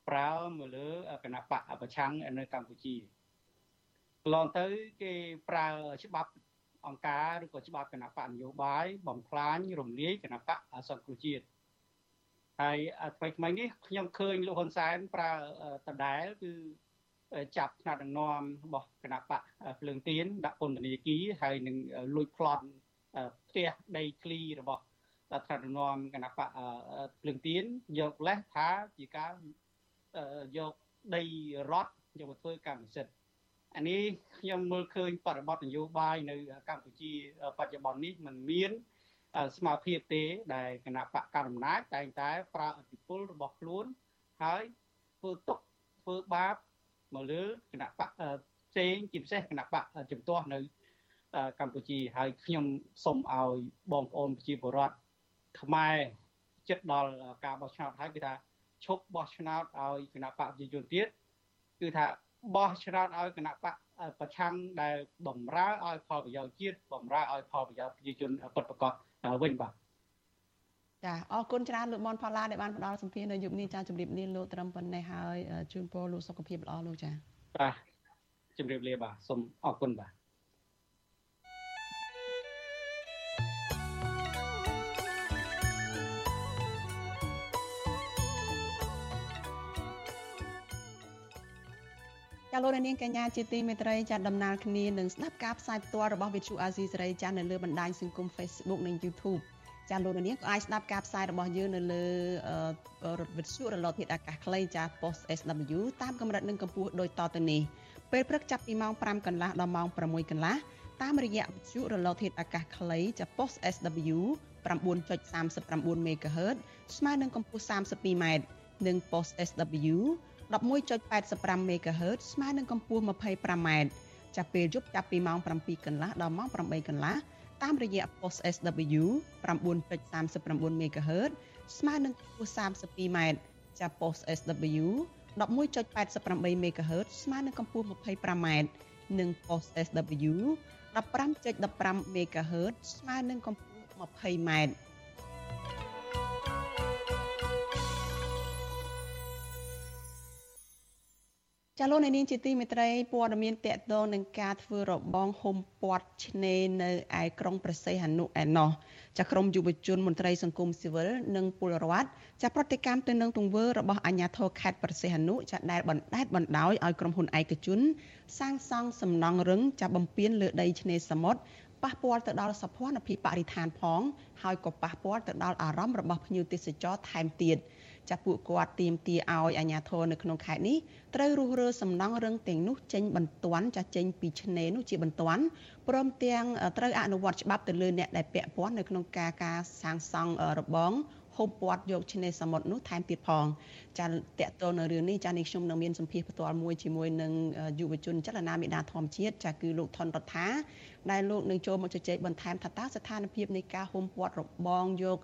ប្រើមកលើគណៈបកប្រឆាំងនៅកម្ពុជាកន្លងទៅគេប្រើច្បាប់អង្គការឬក៏ច្បាប់គណៈបកនយោបាយបំផ្លាញរំលាយគណៈបកសង្គ្រោះជាតិហើយថ្មីថ្មីនេះខ្ញុំឃើញលោកហ៊ុនសែនប្រើដដែលគឺចាប់ថ្នាក់ដឹកនាំរបស់គណៈបកភ្លើងទៀនដាក់ពន្ធនាគារហើយនឹងលួចប្លន់ផ្ទះដីធ្លីរបស់ថ្នាក់ដឹកនាំគណៈបកភ្លើងទៀនយកលេសថាជាការ យកដីរដ្ឋយកមកធ្វើកម្មសិទ្ធិអានេះខ្ញុំមើលឃើញបរិបទនយោបាយនៅកម្ពុជាបច្ចុប្បន្ននេះมันមានស្មារតីទេដែលគណៈបកកណ្ដាលអំណាចតែងតែប្រើអធិបុលរបស់ខ្លួនហើយធ្វើទុកធ្វើបាបមកលើគណៈបកផ្សេងជាពិសេសគណៈបកជំទាស់នៅកម្ពុជាហើយខ្ញុំសូមឲ្យបងប្អូនប្រជាពលរដ្ឋខ្មែរចិត្តដល់ការបោះឆ្នោតហើយគឺថា ឈប់បោះឆ្នោតឲ្យគណៈបកប្រជាជនទៀតគឺថាបោះឆ្នោតឲ្យគណៈបកប្រឆាំងដែលបំរើឲ្យផលប្រយោជន៍ជាតិបំរើឲ្យផលប្រយោជន៍ប្រជាជនពិតប្រាកដវិញបាទចាអរគុណច្រើនលោកមនផល្លាដែលបានផ្ដល់សម្ភារនៅយុគនេះចាជម្រាបលាលោកត្រឹមប៉ុណ្ណេះហើយជូនពរលោកសុខភាពល្អលោកចាបាទជម្រាបលាបាទសូមអរគុណបាទ ចាលោកនាងកញ្ញាជាទីមេត្រីចាដំណើរគ្នានឹងស្ដាប់ការផ្សាយផ្ទាល់របស់វិទ្យុអាស៊ីសេរីចានៅលើបណ្ដាញសង្គម Facebook និង YouTube ចាលោកនាងក៏អាចស្ដាប់ការផ្សាយរបស់យើងនៅលើវិទ្យុរលកធាតុអាកាសខ្លីចា Post SW តាមកម្រិតនិងកម្ពស់ដូចតទៅនេះពេលព្រឹកចាប់ពីម៉ោង5កន្លះដល់ម៉ោង6កន្លះតាមរយៈវិទ្យុរលកធាតុអាកាសខ្លីចា Post SW 9.39 MHz ស្មើនឹងកម្ពស់ 32m និង Post SW 11.85 MHz ស្មើនឹងកម្ពស់ 25m ចាប់ពេលយប់ចាប់ពីម៉ោង7កន្លះដល់ម៉ោង8កន្លះតាមរយៈ post SW 9.39 MHz ស្មើនឹងកម្ពស់ 32m ចាប់ post SW 11.88 MHz ស្មើនឹងកម្ពស់ 25m និង post SW 15.15 MHz ស្មើនឹងកម្ពស់ 20m ចាលោកនាងជាទីមេត្រីព័ត៌មានតកតងនឹងការធ្វើរបងហុំព័ទ្ធឆ្នេរនៅឯក្រុងប្រសេះអនុឯណោះចាក្រមយុវជនមន្ត្រីសង្គមស៊ីវិលនិងពលរដ្ឋចាប្រតិកម្មទៅនឹងទង្វើរបស់អាជ្ញាធរខេត្តប្រសេះអនុចាដែលបណ្ដេតបណ្ដោយឲ្យក្រុមហ៊ុនឯកជន សាងសង់សំណង់រឹងចាបំពេញលើដីឆ្នេរសមុទ្រប៉ះពាល់ទៅដល់សភនភាពបរិស្ថានផង ហើយក៏ប៉ះពាល់ទៅដល់អារម្មណ៍របស់ភ្ញៀវទេសចរថែមទៀត។ ចាពួកគាត់ទាមទារឲ្យអាជ្ញាធរនៅក្នុងខេត្តនេះត្រូវរុះរើសំណង់រឹងទាំងនោះចេញបន្ទាន់ចាចេញពីឆ្នេរនោះជាបន្ទាន់ព្រមទាំងត្រូវអនុវត្តច្បាប់ទៅលើអ្នកដែលពាក់ព័ន្ធនៅក្នុងការការសាងសង់របងហូបពាត់យកឆ្នេរសមុទ្រនោះថែមទៀតផងចាតកតនៅរឿងនេះចានេះខ្ញុំនឹងមានសម្ភារផ្ទាល់មួយជាមួយនឹងយុវជនចលនាមេដាធម្មជាតិចាគឺលោកថនរដ្ឋាដែលលោកនឹងចូលមកជជែកបន្ថែមថាតើស្ថានភាពនៃការហូបពាត់របងយក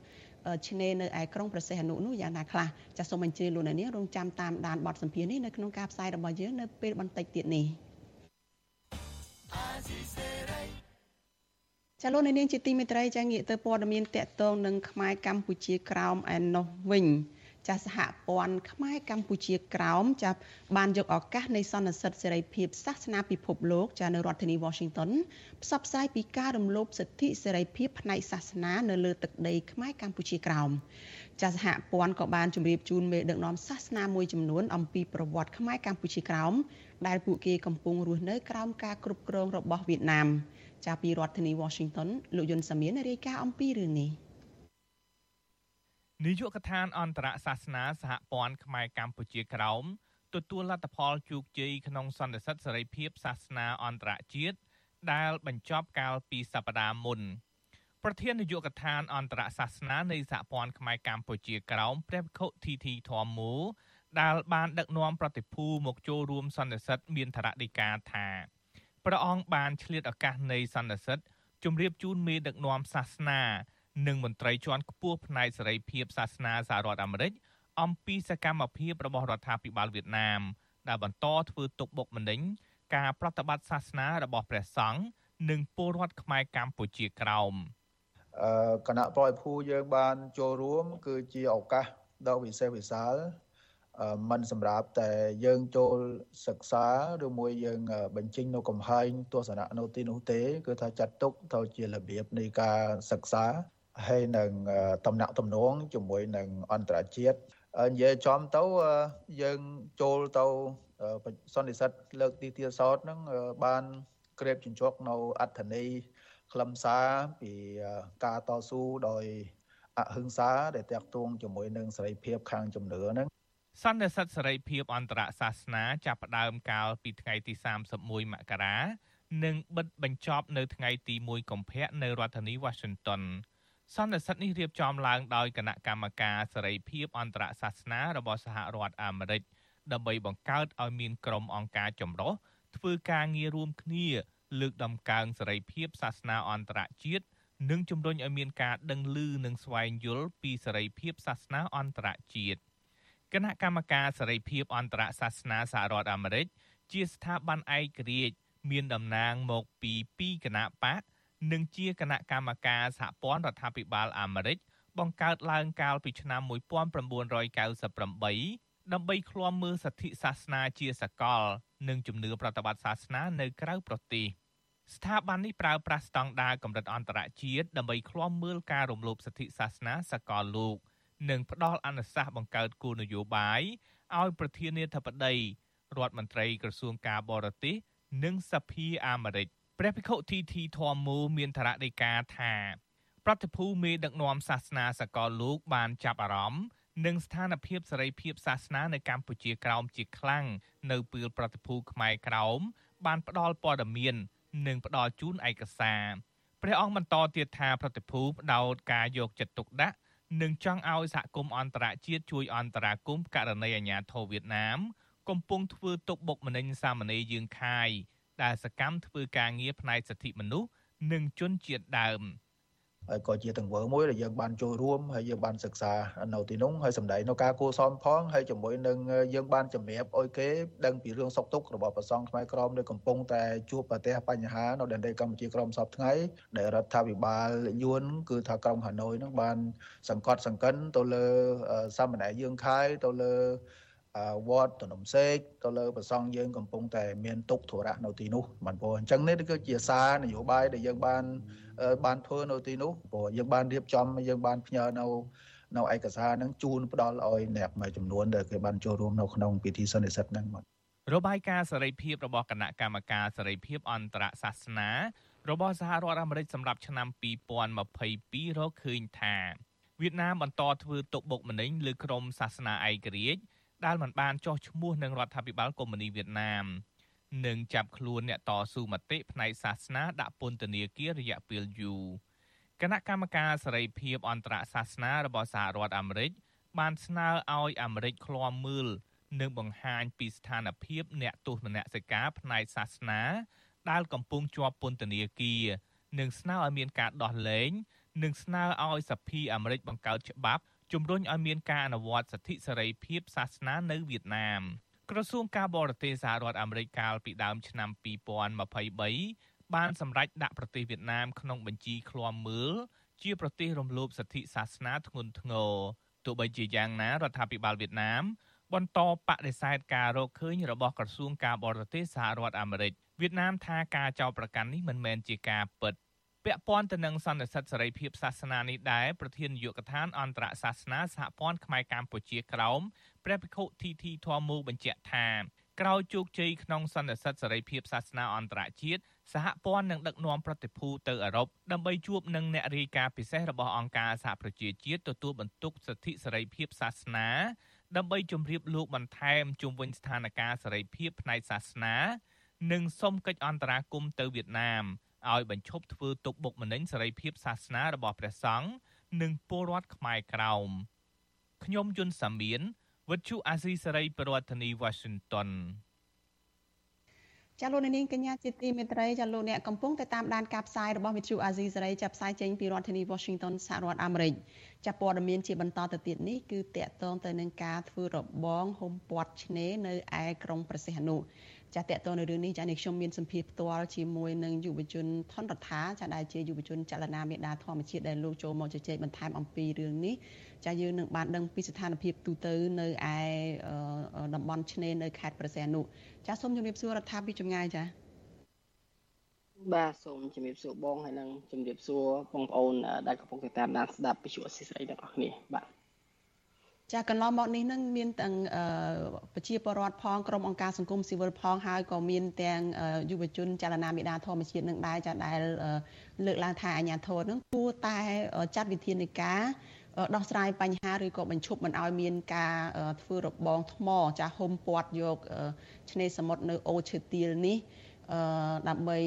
ឆ្នេរនៅឯក្រុងប្រសេះអនុនោះយ៉ាងណាខ្លះចាសសូមអញ្ជើញលោកអ្នកនាងរងចាំតាមដានបទសម្ភាសន៍នេះនៅក្នុងការផ្សាយរបស់យើងនៅពេលបន្តិចទៀតនេះចាលោកនាងជាទីមេត្រីចាងាកទៅព័ត៌មានតកតងនឹងខ្មែរកម្ពុជាក្រោមឯណោះវិញ ចាស់សហព័ន្ធខ្មែរកម្ពុជាក្រោមចាបានយកឱកាសនៃសន្និសីទសេរីភាពសាសនាពិភពលោកចានៅរដ្ឋធានី Washington ផ្សព្វផ្សាយពីការរំលោភសិទ្ធិសេរីភាពផ្នែកសាសនានៅលើទឹកដីខ្មែរកម្ពុជាក្រោមចាស់សហព័ន្ធក៏បានជម្រាបជូនមេដឹកនាំសាសនាមួយចំនួនអំពីប្រវត្តិខ្មែរកម្ពុជាក្រោមដែលពួកគេកំពុងរស់នៅក្រោមការគ្រប់គ្រងរបស់វៀតណាមចាពីរដ្ឋធានី Washington លោកយុនសាមៀនរាយការណ៍អំពីរឿងនេះ។ នាយកដ្ឋានអន្តរសាសនាសហព័ន្ធខ្មែរកម្ពុជាក្រោមទទួលលទ្ធផលជោគជ័យក្នុងសន្និសីទសេរីភាពសាសនាអន្តរជាតិដែលបញ្ចប់កាលពីសប្តាហ៍មុនប្រធាននាយកដ្ឋានអន្តរសាសនានៃសហព័ន្ធខ្មែរកម្ពុជាក្រោមព្រះវិខុធីធីធម្មមូដែលបានដឹកនាំប្រតិភូមកចូលរួមសន្និសីទមានធរណីកាថាព្រះអង្គបានឆ្លៀតឱកាសនៃសន្និសីទជម្រាបជូនមេដឹកនាំសាសនា និងមន្ត្រីជាន់ខ្ពស់ផ្នែកសេរីភាពសាសនាសហរដ្ឋអាមេរិកអំពីសកម្មភាពរបស់រដ្ឋាភិបាលវៀតណាមដែលបន្តធ្វើទុកបុកម្នេញការប្រតិបត្តិសាសនារបស់ព្រះសង្ឃនិងពលរដ្ឋខ្មែរកម្ពុជាក្រោមគណៈប្រតិភូយើងបានចូលរួម គឺជាឱកាសដ៏វិសេសវិសាលมันសម្រាប់តែយើងចូលសិក្សាឬមួយយើងបញ្ចេញនៅកំហែងទស្សនៈនៅទីនោះទេ គឺថាចាត់ទុកទៅជារបៀបនៃការសិក្សា ហើយនឹងតំណាក់តំណងជាមួយនឹងអន្តរជាតិនិយាយចំទៅយើងចូលទៅសន្និសិទលើកទីទៀតសោតហ្នឹងបានក្រេបជញ្ជក់នៅអត្ថន័យខ្លឹមសារពីការតស៊ូដោយអហិង្សាដែលតាក់ទងជាមួយនឹងសេរីភាពខាងជំនឿហ្នឹងសន្និសិទសេរីភាពអន្តរសាសនាចាប់ផ្ដើមកាលពីថ្ងៃទី31មករានិងបិទបញ្ចប់នៅថ្ងៃទី1កុម្ភៈនៅរដ្ឋធានី Washington សន្និសិទនេះរៀបចំឡើងដោយគណៈកម្មការសេរីភាពអន្តរសាសនារបស់សហរដ្ឋអាមេរិកដើម្បីបង្កើតឲ្យមានក្រុមអង្គការចម្រុះធ្វើការងាររួមគ្នា លើកដំកើងសេរីភាពសាសនាអន្តរជាតិនិងជំរុញឲ្យមានការដឹងឮនិងស្វែងយល់ពីសេរីភាពសាសនាអន្តរជាតិគណៈកម្មការសេរីភាពអន្តរសាសនាសហរដ្ឋអាមេរិកជាស្ថាប័នឯករាជ្យមានតំណាងមកពី2គណៈបក និងជាគណៈកម្មការសហព័ន្ធរដ្ឋាភិបាលអាមេរិកបង្កើតឡើងកាលពីឆ្នាំ1998ដើម្បីឃ្លាំមើលសិទ្ធិសាសនាជាសកល និងជំនឿប្រតិបត្តិសាសនានៅក្រៅប្រទេសស្ថាប័ននេះប្រើប្រាស់ស្តង់ដារកម្រិតអន្តរជាតិដើម្បីឃ្លាំមើលការរំលោភសិទ្ធិសាសនាសកលលោក និងផ្ដល់អនុសាសន៍បង្កើតគោលនយោបាយឲ្យប្រធានាធិបតីរដ្ឋមន្ត្រីក្រសួងការបរទេសនិងសភាអាមេរិក ព្រះភិក្ខុធីធីធម្មមូមានធរណីកាថាប្រតិភូមេដឹកនាំសាសនាសកលលោកបានចាប់អារម្មណ៍នឹងស្ថានភាពសេរីភាពសាសនានៅកម្ពុជាក្រោមជាខ្លាំងនៅពេលប្រតិភូខ្មែរក្រោមបានផ្ដល់ព័ត៌មាន និងផ្ដល់ជូនឯកសារព្រះអង្គបន្តទៀតថាប្រតិភូផ្ដោតការយកចិត្តទុកដាក់និងចង់ឲ្យសហគមន៍អន្តរជាតិជួយអន្តរាគមន៍ករណីអាញាធរវៀតណាម កំពុងធ្វើទុកបុកម្នេញសាមណេរយើងខាយ ដែលសកម្មធ្វើការងារផ្នែកសិទ្ធិមនុស្សនិងជនជាតិដើមហើយក៏ជាទង្វើមួយដែលយើងបានចូលរួមហើយយើងបានសិក្សានៅទីនោះហើយសម្ដែងនៅការគួសមផងហើយជាមួយនឹងយើងបានជំរាបអុយគេដឹងពីរឿងសុខទុក្ខរបស់ប្រសង់ខ្មែរក្រមនៅកំពុងតែជួបប្រទះបញ្ហានៅដែនដីកម្ពុជាក្រមសពថ្ងៃដែលរដ្ឋាភិបាលយួនគឺថាក្រុងហាណូយនឹងបានសង្កត់សង្កិនទៅលើសាមណេរយើងខាយទៅលើ វត្តតំណំសេកទៅលើប្រសង់យើងកំពុងតែមានទុកធរៈនៅទីនោះបានព្រោះអញ្ចឹងនេះគឺជាសារនយោបាយដែលយើងបានបានធ្វើនៅទីនោះព្រោះយើងបានរៀបចំយើងបានផ្ញើនៅនៅឯកសារហ្នឹងជូនផ្ដល់ឲ្យអ្នកមួយចំនួនដែលគេបានចូលរួមនៅក្នុងពិធីសន្និសីទហ្នឹងបាទរបាយការណ៍សេរីភាពរបស់គណៈកម្មការសេរីភាពអន្តរសាសនារបស់សហរដ្ឋអាមេរិកសម្រាប់ឆ្នាំ2022រកឃើញថាវៀតណាមបន្តធ្វើទុកបុកម្នេញលើក្រមសាសនាឯករាជ្យ ដែលមិនបានចោះឈ្មោះនឹងរដ្ឋាភិបាលកុម្មុយនីវៀតណាមនិងចាប់ខ្លួនអ្នកតស៊ូមតិផ្នែកសាសនាដាក់ពន្ធនាគាររយៈពេលយូរគណៈកម្មការសេរីភាពអន្តរសាសនារបស់សហរដ្ឋអាមេរិកបានស្នើឲ្យអាមេរិកឃ្លាំមើលនិងបង្ហាញពីស្ថានភាពអ្នកទោសមនសិការផ្នែកសាសនាដែលកំពុងជាប់ពន្ធនាគារនិងស្នើឲ្យមានការដោះលែងនិងស្នើឲ្យសភាអាមេរិកបង្កើតច្បាប់ ជំរុញឲ្យមានការអនុវត្តសិទ្ធិសេរីភាពសាសនានៅវៀតណាមក្រសួងការបរទេសសហរដ្ឋអាមេរិកកាលពីដើមឆ្នាំ2023បានសម្រេចដាក់ប្រទេសវៀតណាមក្នុងបញ្ជីឃ្លាំមើលជាប្រទេសរំលោភសិទ្ធិសាសនាធ្ងន់ធ្ងរទោះបីជាយ៉ាងណារដ្ឋាភិបាលវៀតណាមបន្តបដិសេធការរកឃើញរបស់ក្រសួងការបរទេសសហរដ្ឋអាមេរិកវៀតណាមថាការចោទប្រកាន់នេះមិនមែនជាការពិត ពាក់ព័ន្ធទៅនឹងសន្និសីទសេរីភាពសាសនានេះដែរប្រធាននាយកដ្ឋានអន្តរសាសនាសហព័ន្ធខ្មែរកម្ពុជាក្រោមព្រះភិក្ខុធីធីធម៌មូបញ្ជាក់ថាក្រោយជោគជ័យក្នុងសន្និសីទសេរីភាពសាសនាអន្តរជាតិសហព័ន្ធនឹងដឹកនាំប្រតិភូទៅអឺរ៉ុបដើម្បីជួបនឹងអ្នករាយការណ៍ពិសេសរបស់អង្គការសហប្រជាជាតិទទួលបន្ទុកសិទ្ធិសេរីភាពសាសនាដើម្បីជម្រាបលោកបន្ថែមជុំវិញស្ថានភាពសេរីភាពផ្នែកសាសនា និងសុំកិច្ចអន្តរាគមន៍ទៅវៀតណាម ឲ្យបញ្ឈប់ធ្វើទុកបុកម្នេញសេរីភាពសាសនារបស់ព្រះសង្ឃនិងពលរដ្ឋខ្មែរក្រោមខ្ញុំយុនសាមៀនវិទ្យុអាស៊ីសេរីប្រធានាធិបតី Washington ចាលោកនាងកញ្ញាជាទីមេត្រីចាលោកអ្នកកំពុងតែតាមដានការផ្សាយរបស់វិទ្យុអាស៊ីសេរីចាប់ផ្សាយចេញពីរដ្ឋធានី Washington សហរដ្ឋអាមេរិកចាព័ត៌មានជាបន្តទៅទៀតនេះគឺតកតងទៅនឹងការធ្វើរបងហុំព័ទ្ធឆ្នេរនៅឯក្រុងប្រសិទ្ធអនុ ចាតកតនៅរឿងនេះចានេះខ្ញុំមានសម្ភារផ្ទាល់ជាមួយនឹងយុវជនថនរដ្ឋាចាដែលជាយុវជនចលនាមេដាធម្មជាតិដែលលោកចូលមកជជែកបន្ថែមអំពីរឿងនេះចាយើងនឹងបានដឹងពីស្ថានភាពទូទៅនៅឯតំបន់ឆ្នេរនៅខេត្តព្រះសីហនុចាសូមជម្រាបសួររដ្ឋាភិបាលចម្ងាយចាបាទសូមជំរាបសួរបងហើយនឹងជំរាបសួរបងប្អូនដែលកំពុងតាមដានស្ដាប់វិទ្យុអស៊ីសេរីទាំងអស់គ្នាបាទ ចាកន្លងមកនេះនឹងមានទាំងប្រជាពលរដ្ឋផងក្រុមអង្គការសង្គមស៊ីវិលផងហើយក៏មានទាំងយុវជនចលនាមេដាធម្មជាតិនឹងដែរចាដែលលើកឡើងថាអាញាធរនឹងគួរតែចាត់វិធានការដោះស្រាយបញ្ហាឬក៏បញ្ឈប់មិនឲ្យមានការធ្វើរបងថ្មចាហុំព័ទ្ធយកឆ្នេរសមុទ្រនៅអូឈើទាលនេះដើម្បី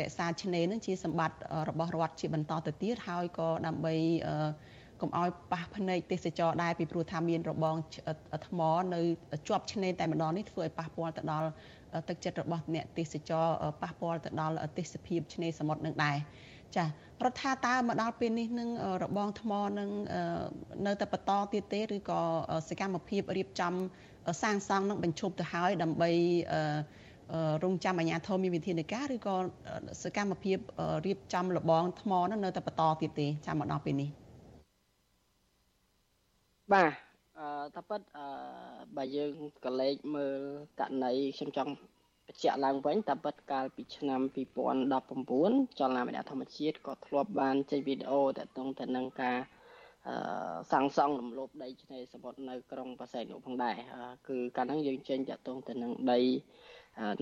រក្សាឆ្នេរនឹងជាសម្បត្តិរបស់រដ្ឋជាបន្តទៅទៀតហើយក៏ដើម្បី កុំឲ្យប៉ះភ្នែកទេសចរដែរពីព្រោះថាមានរបងថ្មនៅជាប់ឆ្នេរតែម្ដងនេះធ្វើឲ្យប៉ះពាល់ទៅដល់ទឹកចិត្តរបស់អ្នកទេសចរប៉ះពាល់ទៅដល់ទេសភាពឆ្នេរសមុទ្រនឹងដែរចារដ្ឋាតើមកដល់ពេលនេះនឹងរបងថ្មនឹងនៅតែបន្តទៀតទេឬក៏សកម្មភាពរៀបចំសាងសង់នឹងបញ្ឈប់ទៅហើយដើម្បីរងចាំអាជ្ញាធរមានវិធានការឬក៏សកម្មភាពរៀបចំលបងថ្មនឹងនៅតែបន្តទៀតទេចាំមកដល់ពេលនេះ បាទអឺតែប៉ិតអឺបើយើងក៏លេខមើលករណីខ្ញុំចង់បញ្ជាក់ឡើងវិញតែប៉ិតកាលពីឆ្នាំ2019ចលនាមេដាធម្មជាតិក៏ធ្លាប់បានចេញវីដេអូតាក់ទងទៅនឹងការអឺសាងសង់រំលោភដីឆ្នេរសមុទ្រនៅក្រុងបរសៃនុផងដែរគឺកាលហ្នឹងយើងចេញតាក់ទងទៅនឹងដី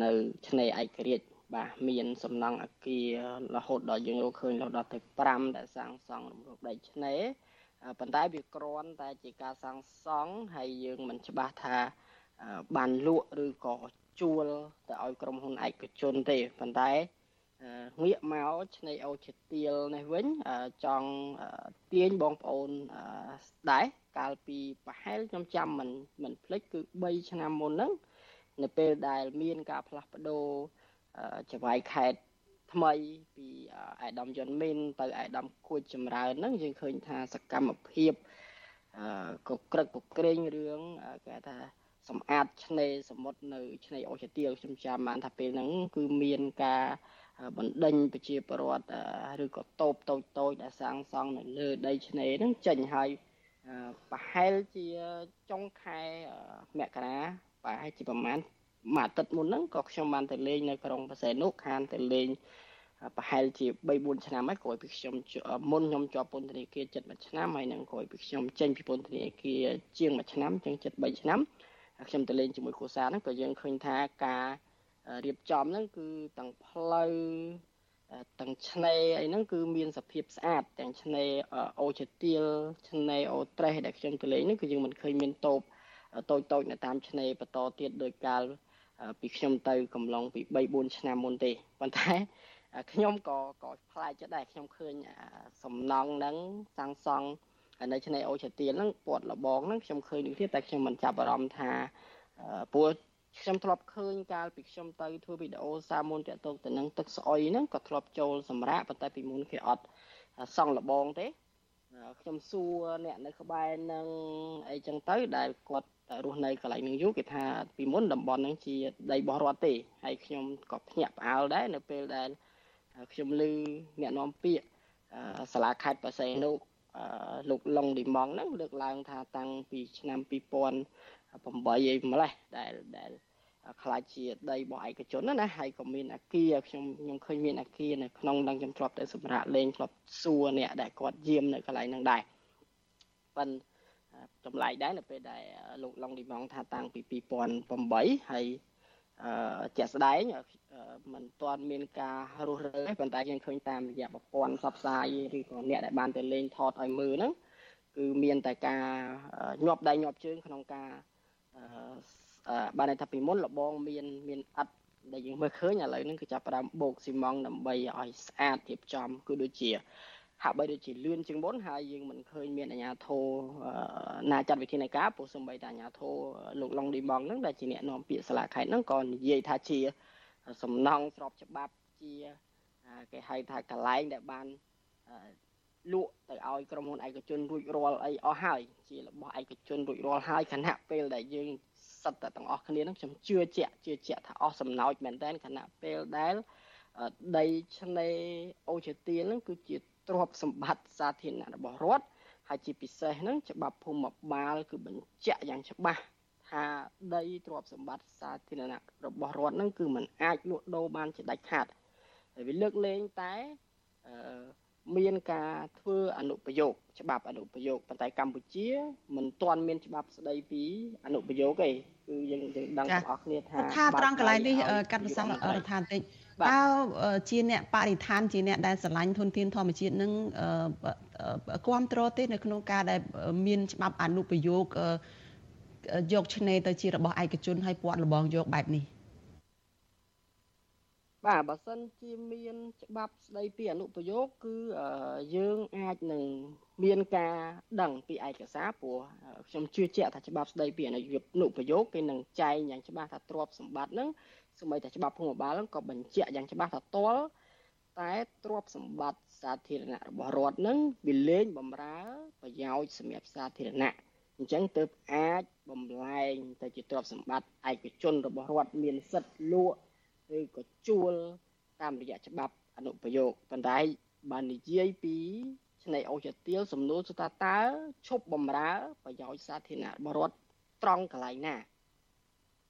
នៅឆ្នេរឯករាជ្យបាទមានសំណង់អគាររហូតដល់យើងរកឃើញរហូតដល់ទៅ5ដែលសាងសង់រំលោភដីឆ្នេរ ប៉ុន្តែវាគ្រាន់តែជាការសាងសង់ហើយយើងមិនច្បាស់ថាបានលក់ឬក៏ជួលទៅឲ្យក្រុមហ៊ុនឯកជនទេប៉ុន្តែងាកមកឆ្នៃអូជាទៀលនេះវិញចង់ទាញបងប្អូនដែរកាលពីប្រហែលខ្ញុំចាំមិនមិនភ្លេចគឺ3ឆ្នាំមុនហ្នឹងនៅពេលដែលមានការផ្លាស់ប្ដូរចវាយខេត ថ្មីពីអាយដាមយុនមីនទៅអាយដាមគួចចម្រើនហ្នឹងយើងឃើញថាសកម្មភាពអឺក៏ក្រឹកកក្រែងរឿងគេថាសម្អាតឆ្នេរសមុទ្រនៅឆ្នេរអូសទៀលខ្ញុំចាំបានថាពេលហ្នឹងគឺមានការបណ្ដេញប្រជាពលរដ្ឋឬក៏តូបតូចតូចដែលសាងសង់នៅលើដីឆ្នេរហ្នឹងចេញហើយប្រហែលជាចុងខែមករាប្រហែលជាប្រហែលមួយអាទិត្យមុនហ្នឹងក៏ខ្ញុំបានទៅលេងនៅក្រុងបរសែននោះខានទៅលេង ប្រហែលជា3 4ឆ្នាំហើយក្រោយពីខ្ញុំមុនខ្ញុំជាប់ពន្ធនាគារជិត1ឆ្នាំហើយនឹងក្រោយពីខ្ញុំចេញពីពន្ធនាគារជាង1ឆ្នាំជាងជិត3ឆ្នាំខ្ញុំទៅលេងជាមួយគ្រួសារហ្នឹងក៏យើងឃើញថាការរៀបចំហ្នឹងគឺទាំងផ្លូវទាំងឆ្នេរអីហ្នឹងគឺមានសភាពស្អាតទាំងឆ្នេរអូជាទៀលឆ្នេរអូត្រេសដែលខ្ញុំទៅលេងហ្នឹងគឺយើងមិនឃើញមានតូបតូចតូចនៅតាមឆ្នេរបន្តទៀតដោយកាលពីខ្ញុំទៅកំឡុងពី3 4ឆ្នាំមុនទេប៉ុន្តែ ខ្ញុំក៏ក៏ផ្លែកចិត្តដែរខ្ញុំឃើញសំណង់ហ្នឹងសាងសង់នៅឆ្នេរអូជាទៀលហ្នឹងពាត់លបងហ្នឹងខ្ញុំឃើញនឹងទៀតតែខ្ញុំមិនចាប់អារម្មណ៍ថាព្រោះខ្ញុំធ្លាប់ឃើញកាលពីខ្ញុំទៅធ្វើវីដេអូសាមុនតាក់ទងទៅនឹងទឹកស្អុយហ្នឹងក៏ធ្លាប់ចូលសម្រាប់ប៉ុន្តែពីមុនគេអត់សង់លបងទេខ្ញុំសួរអ្នកនៅក្បែរនឹងអីចឹងទៅដែលគាត់រស់នៅកន្លែងនឹងយូរគេថាពីមុនតំបន់ហ្នឹងជាដីបោះរដ្ឋទេហើយខ្ញុំក៏ភ្ញាក់ផ្អើលដែរនៅពេលដែល ខ្ញុំឮអ្នកនាំពាក្យសាលាខេត្តបរសៃនុលោកឡុងឌីម៉ងហ្នឹងលើកឡើងថាតាំងពីឆ្នាំ2008អីម្លេះដែលដែលខ្លាចជាដីរបស់ឯកជនណាហើយក៏មានអាគារខ្ញុំខ្ញុំឃើញមានអាគារនៅក្នុងនឹងខ្ញុំធ្លាប់ទៅសម្រាប់លេងធ្លាប់សួរអ្នកដែលគាត់យាមនៅកន្លែងហ្នឹងដែរប៉ុន្តែចម្លែកដែរនៅពេលដែលលោកឡុងឌីម៉ងថាតាំងពី2008ហើយ អឺជាក់ស្ដែងมันទាន់មានការរស់រើប៉ុន្តែយើងឃើញតាមរយៈប្រព័ន្ធផ្សព្វផ្សាយឬក៏អ្នកដែលបានទៅលេងថតឲ្យមើលហ្នឹងគឺមានតែការញាប់ដៃញាប់ជើងក្នុងការអឺបានន័យថាពីមុនលបងមានមានអត់ដែលយើងមើលឃើញឥឡូវហ្នឹងគឺចាប់ផ្ដើមបូកស៊ីម៉ងដើម្បីឲ្យស្អាតរៀបចំគឺដូចជា ហាក់បីដូចជាលឿនជាងមុនហើយយើងមិនឃើញមានអាជ្ញាធរណាចាត់វិធានការព្រោះសំបីតែអាជ្ញាធរលោកឡុងឌីម៉ងហ្នឹងដែលជាអ្នកនាំពាក្យសាលាខេត្តហ្នឹងក៏និយាយថាជាសំណង់ស្របច្បាប់ជាគេហៅថាកន្លែងដែលបានលក់ទៅឲ្យក្រុមហ៊ុនឯកជនរួចរាល់អីអស់ហើយជារបស់ឯកជនរួចរាល់ហើយខណៈពេលដែលយើងសិតតែទាំងអស់គ្នានឹងខ្ញុំជឿជាក់ជឿជាក់ថាអស់សំណោចមែនតើខណៈពេលដែលដីឆ្នេរអូជាទៀននឹងគឺជា ទ្រព្យសម្បត្តិសាធារណៈរបស់រដ្ឋហើយជាពិសេសហ្នឹងច្បាប់ភូមិបាលគឺបញ្ជាក់យ៉ាងច្បាស់ថាដីទ្រព្យសម្បត្តិសាធារណៈរបស់រដ្ឋហ្នឹងគឺมันអាចលក់ដូរបានជាដាច់ខាតហើយវាលើកលែងតែអឺមានការធ្វើអនុប្រយោគច្បាប់អនុប្រយោគប៉ុន្តែកម្ពុជាមិនទាន់មានច្បាប់ស្ដីពីអនុប្រយោគទេគឺយើងយើងដឹងទាំងអស់គ្នាថាថាត្រង់កន្លែងនេះកាត់ប្រសាសន៍រដ្ឋាភិបាល តើជាអ្នកបរិស្ថានជាអ្នកដែលស្រឡាញ់ធនធានធម្មជាតិនឹងគ្រប់គ្រងទេនៅក្នុងការដែលមានច្បាប់អនុប្រយោគយកឆ្នេរទៅជារបស់ឯកជនហើយពាត់លបងយកបែបនេះបាទបើសិនជាមានច្បាប់ស្ដីពីអនុប្រយោគគឺយើងអាចនឹងមានការដឹងពីឯកសារព្រោះខ្ញុំជឿជាក់ថាច្បាប់ស្ដីពីអនុប្រយោគគេនឹងចែងយ៉ាងច្បាស់ថាទ្រព្យសម្បត្តិហ្នឹង សូម្បីតែច្បាប់ភូមិបាលហ្នឹងក៏បញ្ជាក់យ៉ាងច្បាស់ថាតលតែទ្រព្យសម្បត្តិសាធារណៈរបស់រដ្ឋហ្នឹងវាលែងបំរើប្រយោជន៍សម្រាប់សាធារណៈអញ្ចឹងទើបអាចបំលែងទៅជាទ្រព្យសម្បត្តិឯកជនរបស់រដ្ឋមានសិទ្ធិលក់ឬក៏ជួលតាមរយៈច្បាប់អនុប្រយោគប៉ុន្តែបាននិយាយពីឆ្នៃអូចទៀលសំណួរសុថាតើឈប់បំរើប្រយោជន៍សាធារណៈរបស់រដ្ឋត្រង់កន្លែងណា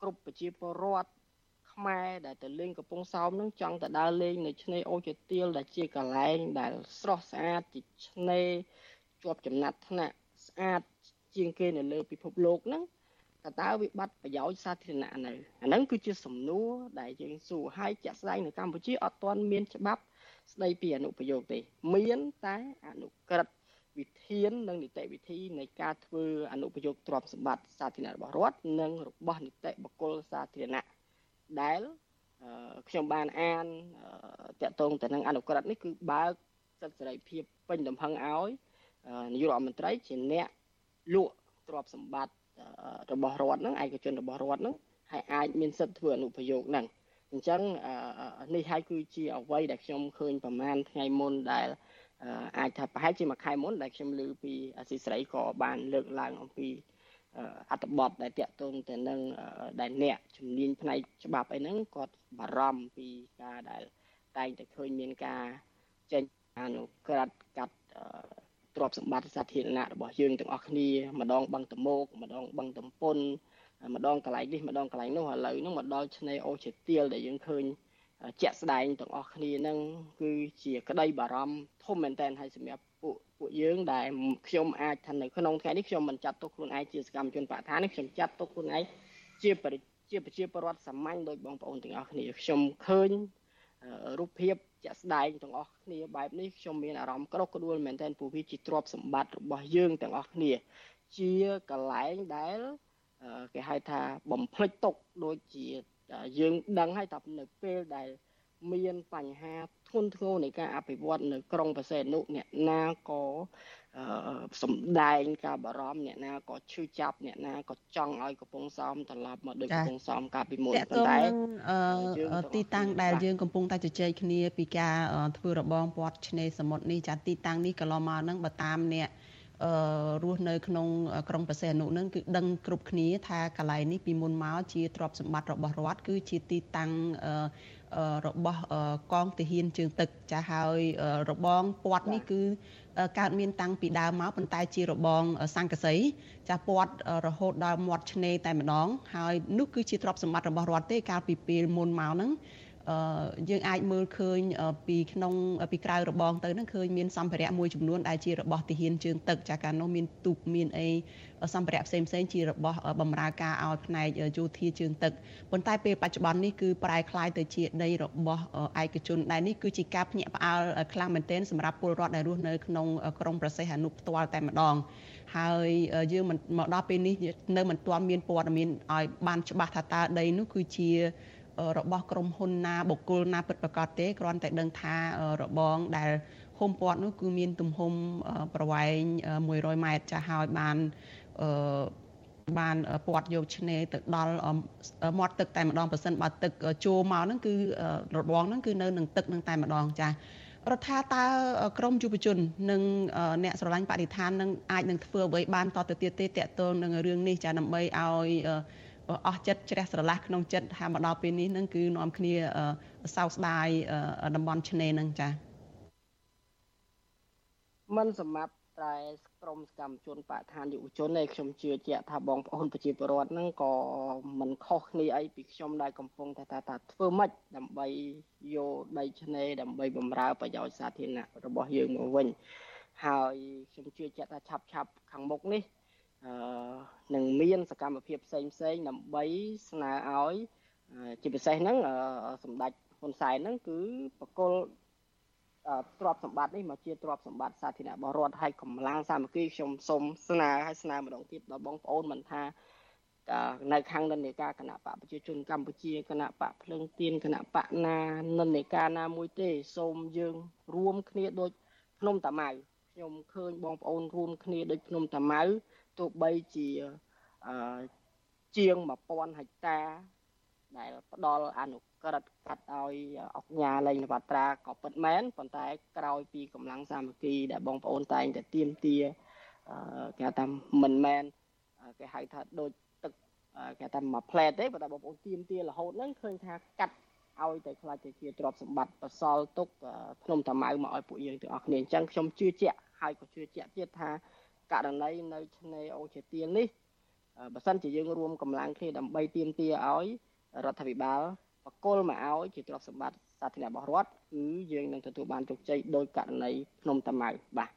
គ្រប់ប្រជាពលរដ្ឋ ខ្មែរដែលទៅលេងកំពង់សោមនឹងចង់ទៅដើរលេងនៅឆ្នេរអូជាទៀលដែលជាកន្លែងដែលស្រស់ស្អាតជាឆ្នេរជាប់ចំណាត់ថ្នាក់ស្អាតជាងគេនៅលើពិភពលោកហ្នឹងតើតើវាបាត់ប្រយោជន៍សាធារណៈនៅអាហ្នឹងគឺជាសំណួរដែលយើងសួរហើយជាក់ស្ដែងនៅកម្ពុជាអត់ទាន់មានច្បាប់ស្ដីពីអនុប្រយោគទេ មានតែអនុក្រឹត្យវិធាននិងនីតិវិធីនៃការធ្វើអនុប្រយោគទ្រព្យសម្បត្តិសាធារណៈរបស់រដ្ឋនិងរបស់នីតិបុគ្គលសាធារណៈ ដែលខ្ញុំបានអានតកតងទៅនឹងអនុក្រឹត្យនេះគឺបើកសិទ្ធិសេរីភាពពេញលំហឹងឲ្យនាយករដ្ឋមន្ត្រីជាអ្នកលក់ទ្រព្យសម្បត្តិរបស់រដ្ឋហ្នឹងឯកជនរបស់រដ្ឋហ្នឹងហើយអាចមានសិទ្ធិធ្វើអនុប្រយោគហ្នឹងអអញ្ចឹងនេះហើយគឺជាអ្វីដែលខ្ញុំឃើញប្រហែលថ្ងៃមុនដែលអាចថាប្រហែលជាមួយខែមុនដែលខ្ញុំឮពីអសីស្រីក៏បានលើកឡើងអំពី អត្ថបទដែលតាក់ទងទៅនឹងដែលអ្នកជំនាញផ្នែកច្បាប់អីហ្នឹងគាត់បារម្ភពីការដែលតែងតែឃើញមានការចេញអនុក្រឹត្យកាត់ទ្រព្យសម្បត្តិសាធារណៈរបស់យើងទាំងអស់គ្នាម្ដងបឹងតមោកម្ដងបឹងតំពុនម្ដងកន្លែងនេះម្ដងកន្លែងនោះឥឡូវហ្នឹងមកដល់ឆ្នេរអូជាទៀលដែលយើងឃើញជាក់ស្ដែងទាំងអស់គ្នាហ្នឹងគឺជាក្តីបារម្ភធំមែនតើហើយសម្រាប់ ពួកពួកយើងដែលខ្ញុំអាចថានៅក្នុងថ្ងៃនេះខ្ញុំមិនចាត់ទុកខ្លួនឯងជាសកម្មជនបរិស្ថាននេះខ្ញុំចាត់ទុកខ្លួនឯងជាជាប្រជាពលរដ្ឋសាមញ្ញដោយបងប្អូនទាំងអស់គ្នាខ្ញុំឃើញរូបភាពជាក់ស្ដែងទាំងអស់គ្នាបែបនេះខ្ញុំមានអារម្មណ៍ក្រោកក្ដួលមែនទែនព្រោះវាជាទ្រព្យសម្បត្តិរបស់យើងទាំងអស់គ្នា ជាកន្លែងដែលគេហៅថាបំភ្លេចទុកដូចជាយើងដឹងហើយតែនៅពេលដែលមានបញ្ហា ធ្ងន់ធ្ងរនៃការអភិវឌ្ឍនៅក្រុងបរសេនុអ្នកណាក៏សំដែងការបារម្ភអ្នកណាក៏ឈឺចាប់អ្នកណាក៏ចង់ឲ្យកំពង់សោមត្រឡប់មកដូចកំពង់សោមកាលពីមុនប៉ុន្តែទីតាំងដែលយើងកំពុងតែជជែកគ្នាពីការធ្វើរបងពាត់ឆ្នេរសមុទ្រនេះចាទីតាំងនេះកន្លងមកហ្នឹងបើតាមអ្នកអឺរស់នៅក្នុងក្រុងប្រសេះអនុនឹងគឺដឹងគ្រប់គ្នាថាកន្លែងនេះពីមុនមកជាទ្រព្យសម្បត្តិរបស់រដ្ឋគឺជាទីតាំង របស់កងទាហានជើងទឹកចាស់ហើយរបងពាត់នេះគឺកើតមានតាំងពីដើមមកប៉ុន្តែជារបងសង្កសីចាស់ពាត់រហូតដល់មាត់ឆ្នេរតែម្ដងហើយនោះគឺជាទ្រព្យសម្បត្តិរបស់រដ្ឋទេកាលពីពេលមុនមកហ្នឹង យើងអាចមើលឃើញពីក្នុងពីក្រៅរបងទៅហ្នឹងឃើញមានសម្ភារៈមួយចំនួនដែលជារបស់ទាហានជើងទឹកចាកាលនោះមានទូកមានអីសម្ភារៈផ្សេងផ្សេងជារបស់បម្រើការឲ្យផ្នែកយោធាជើងទឹកប៉ុន្តែពេលបច្ចុប្បន្ននេះគឺប្រែក្លាយទៅជាដីរបស់ឯកជនដែលនេះគឺជាការភ្ញាក់ផ្អើលខ្លាំងមែនទែនសម្រាប់ពលរដ្ឋដែលរស់នៅក្នុងក្រុងប្រសេះអនុផ្ទាល់តែម្ដងហើយយើងមកដល់ពេលនេះនៅមិនទាន់មានព័ត៌មានឲ្យបានច្បាស់ថាតើដីនោះគឺជា របស់ក្រុមហ៊ុនណាបុគ្គលណាពិតប្រាកដទេគ្រាន់តែដឹងថារបងដែលហុំព័ទ្ធនោះគឺមានទំហំប្រវែង100ម៉ែត្រចាស់ហើយបានអឺបានពាត់យកឆ្នេរទៅដល់មាត់ទឹកតែម្ដងប៉ះសិនបើទឹកចូលមកហ្នឹងគឺរបងហ្នឹងគឺនៅនឹងទឹកនឹងតែម្ដងចារដ្ឋាតើក្រមយុវជននិងអ្នកស្រឡាញ់បរិស្ថាននឹងអាចនឹងធ្វើអ្វីបានតទៅទៀតទេតកតងនឹងរឿងនេះចាដើម្បីឲ្យ អស់ចិត្តជ្រះស្រឡះក្នុងចិត្តថាមកដល់ពេលនេះនឹងគឺនាំគ្នាសោកស្ដាយតំបន់ឆ្នេរនឹងចាមិនសម្រាប់តែក្រមសកម្មជនបឋានយុវជនឯខ្ញុំជឿជាក់ថាបងប្អូនប្រជាពលរដ្ឋហ្នឹងក៏មិនខុសគ្នាអីពីខ្ញុំដែលកំពុងតែថាថាធ្វើម៉េចដើម្បីយកដីឆ្នេរដើម្បីបម្រើប្រយោជន៍សាធារណៈរបស់យើងមកវិញហើយខ្ញុំជឿជាក់ថាឆាប់ឆាប់ខាងមុខនេះអឺ នឹងមានសកម្មភាពផ្សេងផ្សេងដើម្បីស្នើឲ្យជាពិសេសហ្នឹងសម្ដេចហ៊ុនសែនហ្នឹងគឺបកគលទ្រព្យសម្បត្តិនេះមកជាទ្រព្យសម្បត្តិសាធារណៈរបស់រដ្ឋឲ្យកម្លាំងសាមគ្គីខ្ញុំសូមស្នើឲ្យស្នើម្ដងទៀតដល់បងប្អូនមិនថានៅខាងនិន្នាការគណៈបកប្រជាជនកម្ពុជាគណៈបកភ្លើងទៀនគណៈបកណានិន្នាការណាមួយទេសូមយើងរួមគ្នាដូចភ្នំតាម៉ៅខ្ញុំឃើញបងប្អូនរួមគ្នាដូចភ្នំតាម៉ៅ ទោះបីជាអឺជាង1000ហិកតា ដែលផ្ដល់អនុក្រឹត្យកាត់ឲ្យអង្គការលេងនវត្រាក៏ពិតមែនប៉ុន្តែក្រោយពីកម្លាំងសាមគ្គីដែលបងប្អូនតែងតែទៀមទាគេថាមិនមែនគេហៅថាដូចទឹកគេថាមួយផ្លែតទេប៉ុន្តែបងប្អូនទៀមទារហូតហ្នឹងឃើញថាកាត់ឲ្យតែខ្លាចទៅជាទ្រព្យសម្បត្តិបសល់ទុកភ្នំតាម៉ៅមកឲ្យពួកយើងទាំងអស់គ្នាអញ្ចឹងខ្ញុំជឿជាក់ហើយក៏ជឿជាក់ទៀតថា ករណីនៅឆ្នេរអូជាទៀននេះបើសិនជាយើងរួមកម្លាំងគ្នាដើម្បីទៀមទាឲ្យរដ្ឋាភិបាលបកគលមកឲ្យជាទ្រព្យសម្បត្តិសាធារណៈរបស់រដ្ឋគឺយើងនឹងទទួលបានជោគជ័យដោយករណីភ្នំតាម៉ៅបាទ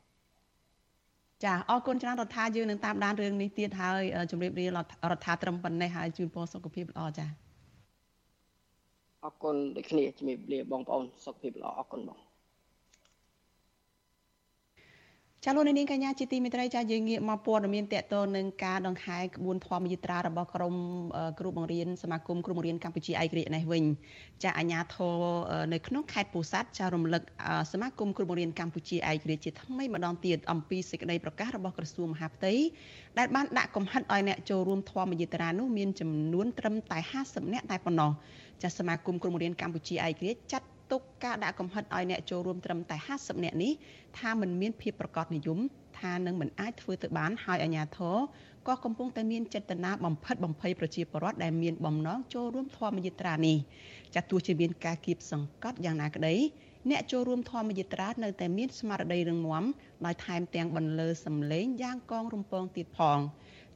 ចាអរគុណច្រើនរដ្ឋាយើងនឹងតាមដានរឿងនេះទៀតហើយជម្រាបលារដ្ឋាត្រឹមប៉ុណ្ណេះហើយជូនពរសុខភាពល្អចាអរគុណដូចគ្នាជម្រាបលាបងប្អូនសុខភាពល្អអរគុណបង ចាលោកនាងកញ្ញាជាទីមេត្រីចាយើងងាកមកព័ត៌មានតកតនឹងការដង្ហែក្បួនធម្មយាត្រារបស់ក្រមគ្រូបង្រៀនសមាគមគ្រូបង្រៀនកម្ពុជាឯករាជ្យនេះវិញចាអាញាធរនៅក្នុងខេត្តពោធិ៍សាត់ចារំលឹកសមាគមគ្រូបង្រៀនកម្ពុជាឯករាជ្យជាថ្មីម្ដងទៀតអំពីសេចក្តីប្រកាសរបស់ក្រសួងមហាផ្ទៃដែលបានដាក់កំហិតឲ្យអ្នកចូលរួមធម្មយាត្រានោះមានចំនួនត្រឹមតែ50នាក់តែប៉ុណ្ណោះចាសមាគមគ្រូបង្រៀនកម្ពុជាឯករាជ្យចាត់ ទុកការដាក់កំហិតឲ្យអ្នកចូលរួមត្រឹមតែ50នាក់នេះថាมันមានភាពប្រកបនិយមថានឹងមិនអាចធ្វើទៅបានហើយអាជ្ញាធរក៏កំពុងតែមានចេតនាបំផិតបំភ័យប្រជាពលរដ្ឋដែលមានបំណងចូលរួមធម្មយាត្រានេះចាត់ទោះជាមានការគៀបសង្កត់យ៉ាងណាក្តីអ្នកចូលរួមធម្មយាត្រានៅតែមានស្មារតីរឹងមាំដោយថែមទាំងបន្លឺសំឡេងយ៉ាងកងរំពងទៀតផង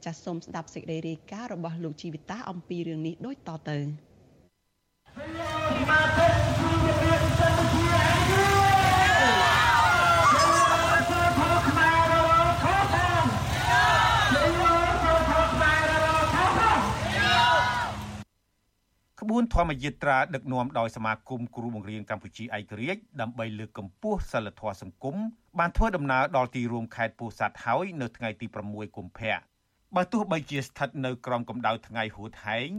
ចាសសូមស្ដាប់សេចក្តីរាយការណ៍របស់លោកជីវិតាអំពីរឿងនេះដូចតទៅ ធម្មយាត្រាដឹកនាំដោយសមាគមគ្រូបង្រៀនកម្ពុជាឯករាជ្យដើម្បីលើកកម្ពស់សិលធម៌សង្គមបានធ្វើដំណើរដល់ទីរួមខេត្តពោធិ៍សាត់ហើយនៅថ្ងៃទី6កុម្ភៈបើទោះបីជាស្ថិតនៅក្រោមកម្ដៅថ្ងៃហួតហែង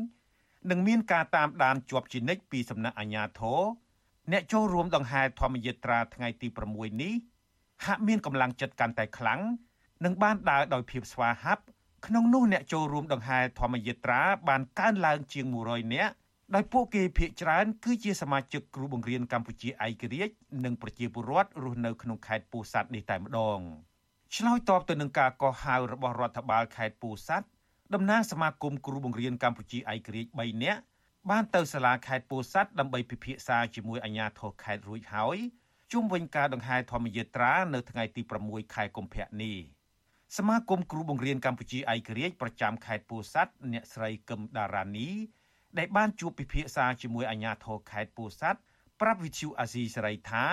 នឹងមានការតាមដានជាប់ជានិច្ចពីសំណាក់អាជ្ញាធរអ្នកចូលរួមដង្ហែធម្មយាត្រាថ្ងៃទី6នេះហាក់មានកម្លាំងចិត្តកាន់តែខ្លាំងនិងបានដើរដោយភាពស្វាហាប់ក្នុងនោះអ្នកចូលរួមដង្ហែធម្មយាត្រាបានកើនឡើងជាង100នាក់ ដោយពួកគេភ័យច្រើនគឺជាសមាជិកគ្រូបង្រៀនកម្ពុជាឯករាជ្យនិងប្រជាពលរដ្ឋរស់នៅក្នុងខេត្តពោធិ៍សាត់នេះតែម្ដងឆ្លើយតបទៅនឹងការកោះហៅរបស់រដ្ឋបាលខេត្តពោធិ៍សាត់តំណាងសមាគមគ្រូបង្រៀនកម្ពុជាឯករាជ្យ3នាក់បានទៅសាលាខេត្តពោធិ៍សាត់ដើម្បីពិភាក្សាជាមួយអាជ្ញាធរខេត្តរួចហើយជុំវិញការដង្ហែធម្មយាត្រានៅថ្ងៃទី6ខែកុម្ភៈនេះសមាគមគ្រូបង្រៀនកម្ពុជាឯករាជ្យប្រចាំខេត្តពោធិ៍សាត់អ្នកស្រីកឹមដារ៉ានី ដែលបានជួបពិភាក្សាជាមួយអាជ្ញាធរខេត្តពោធិ៍សាត់ប្រាប់វិទ្យុអាស៊ីសេរីថា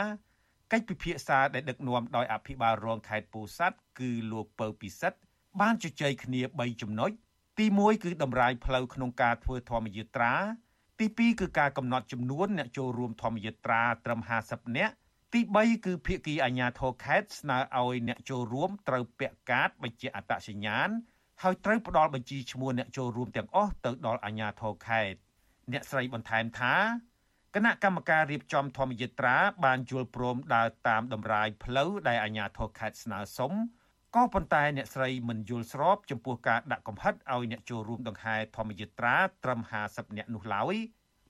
កិច្ចពិភាក្សាដែលដឹកនាំដោយអភិបាលរងខេត្តពោធិ៍សាត់គឺលោកពៅពិសិដ្ឋបានជជែកគ្នា3ចំណុចទី1គឺតម្រាយផ្លូវក្នុងការធ្វើធម្មយាត្រា ទី2គឺការកំណត់ចំនួនអ្នកចូលរួមធម្មយាត្រាត្រឹម50នាក់ទី3គឺភាគីអាជ្ញាធរខេត្តស្នើឲ្យអ្នកចូលរួមត្រូវពាក់កាតបញ្ជាអត្តសញ្ញាណ ហើយត្រូវផ្ដល់បញ្ជីឈ្មោះអ្នកចូលរួមទាំងអស់ទៅដល់អាជ្ញាធរខេត្តអ្នកស្រីបន្ថែមថាគណៈកម្មការរៀបចំធម្មយាត្រាបានយល់ព្រមដើរតាមតម្រាយផ្លូវដែលអាជ្ញាធរខេត្តស្នើសុំក៏ប៉ុន្តែអ្នកស្រីមិនយល់ស្របចំពោះការដាក់កំហិតឲ្យអ្នកចូលរួមដង្ហែធម្មយាត្រាត្រឹម50នាក់នោះឡើយ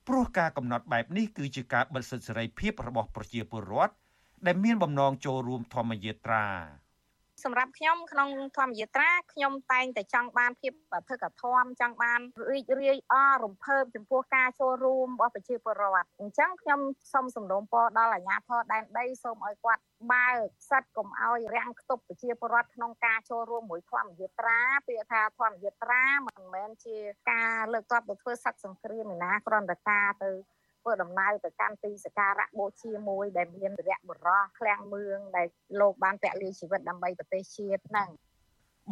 ព្រោះការកំណត់បែបនេះគឺជាការបិទសិទ្ធិសេរីភាពរបស់ប្រជាពលរដ្ឋដែលមានបំណងចូលរួមធម្មយាត្រា សម្រាប់ខ្ញុំក្នុងធម្មយាត្រាខ្ញុំតែងតែចង់បានភាពអធិកធមចង់បានរីករាយអរំភើបចំពោះការចូលរួមរបស់ប្រជាពលរដ្ឋអញ្ចឹងខ្ញុំសូមសំណូមពរដល់អាជ្ញាធរដែនដីសូមឲ្យគាត់បើកសិតកុំឲ្យរាំងខ្ទប់ប្រជាពលរដ្ឋក្នុងការចូលរួមមួយធម្មយាត្រាពាក្យថាធម្មយាត្រាមិនមែនជាការលើកទ័ពទៅធ្វើសឹកសង្គ្រាមឯណាគ្រាន់តែការទៅ ធ្វើដំណើរទៅកាន់ទីសក្ការៈបូជាមួយដែលមានវរៈបរោះឃ្លាំងមឿងដែលលោកបានពលីជីវិតដើម្បីប្រទេសជាតិហ្នឹង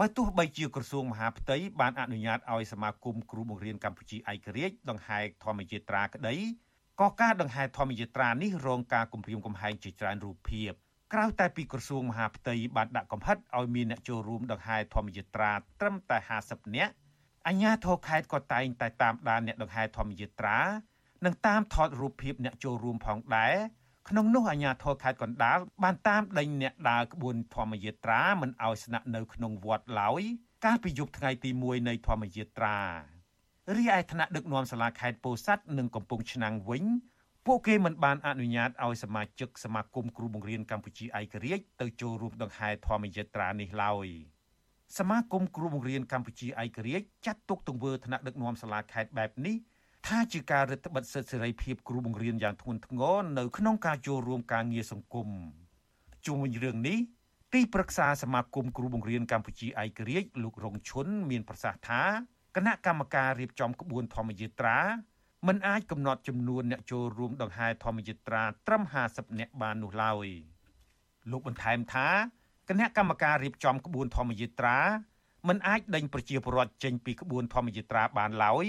បើទោះបីជាក្រសួងមហាផ្ទៃបានអនុញ្ញាតឲ្យសមាគមគ្រូបង្រៀនកម្ពុជាឯករាជ្យដង្ហែធម្មយាត្រាក្តីក៏ការដង្ហែធម្មយាត្រានេះរងការគំរាមកំហែងជាច្រើនរូបភាពក្រៅតែពីក្រសួងមហាផ្ទៃបានដាក់កំហិតឲ្យមានអ្នកចូលរួមដង្ហែធម្មយាត្រាត្រឹមតែ50នាក់អាជ្ញាធរខេត្តក៏តែងតែតាមដានអ្នកដង្ហែធម្មយាត្រា និងតាមថតរូបភាពអ្នកចូលរួមផងដែរក្នុងនោះអាជ្ញាធរខេត្តកណ្ដាលបានតាមដេញអ្នកដើរក្បួនធម្មយាត្រាមិនឲ្យស្នាក់នៅក្នុងវត្តឡើយកាលពីយប់ថ្ងៃទី1នៃធម្មយាត្រារីឯថ្នាក់ដឹកនាំសាលាខេត្តពោធិ៍សាត់និងកំពង់ឆ្នាំងវិញពួកគេមិនបានអនុញ្ញាតឲ្យសមាជិកសមាគមគ្រូបង្រៀនកម្ពុជាឯករាជ្យទៅចូលរួមដង្ហែធម្មយាត្រានេះឡើយសមាគមគ្រូបង្រៀនកម្ពុជាឯករាជ្យចាត់ទុកទង្វើថ្នាក់ដឹកនាំសាលាខេត្តបែបនេះ ថាជាការរឹតបន្តឹងសិទ្ធិសេរីភាពគ្រូបង្រៀនយ៉ាងធ្ងន់ធ្ងរនៅក្នុងការចូលរួមការងារសង្គមជុំវិញរឿងនេះទីប្រឹក្សាសមាគមគ្រូបង្រៀនកម្ពុជាឯករាជ្យលោករងឈុនមានប្រសាសន៍ថាគណៈកម្មការរៀបចំក្បួនធម្មយាត្រាមិនអាចកំណត់ចំនួនអ្នកចូលរួមដង្ហែធម្មយាត្រាត្រឹម50នាក់បាននោះឡើយលោកបន្ថែមថាគណៈកម្មការរៀបចំក្បួនធម្មយាត្រាមិនអាចដេញប្រជាពលរដ្ឋចេញពីក្បួនធម្មយាត្រាបានឡើយ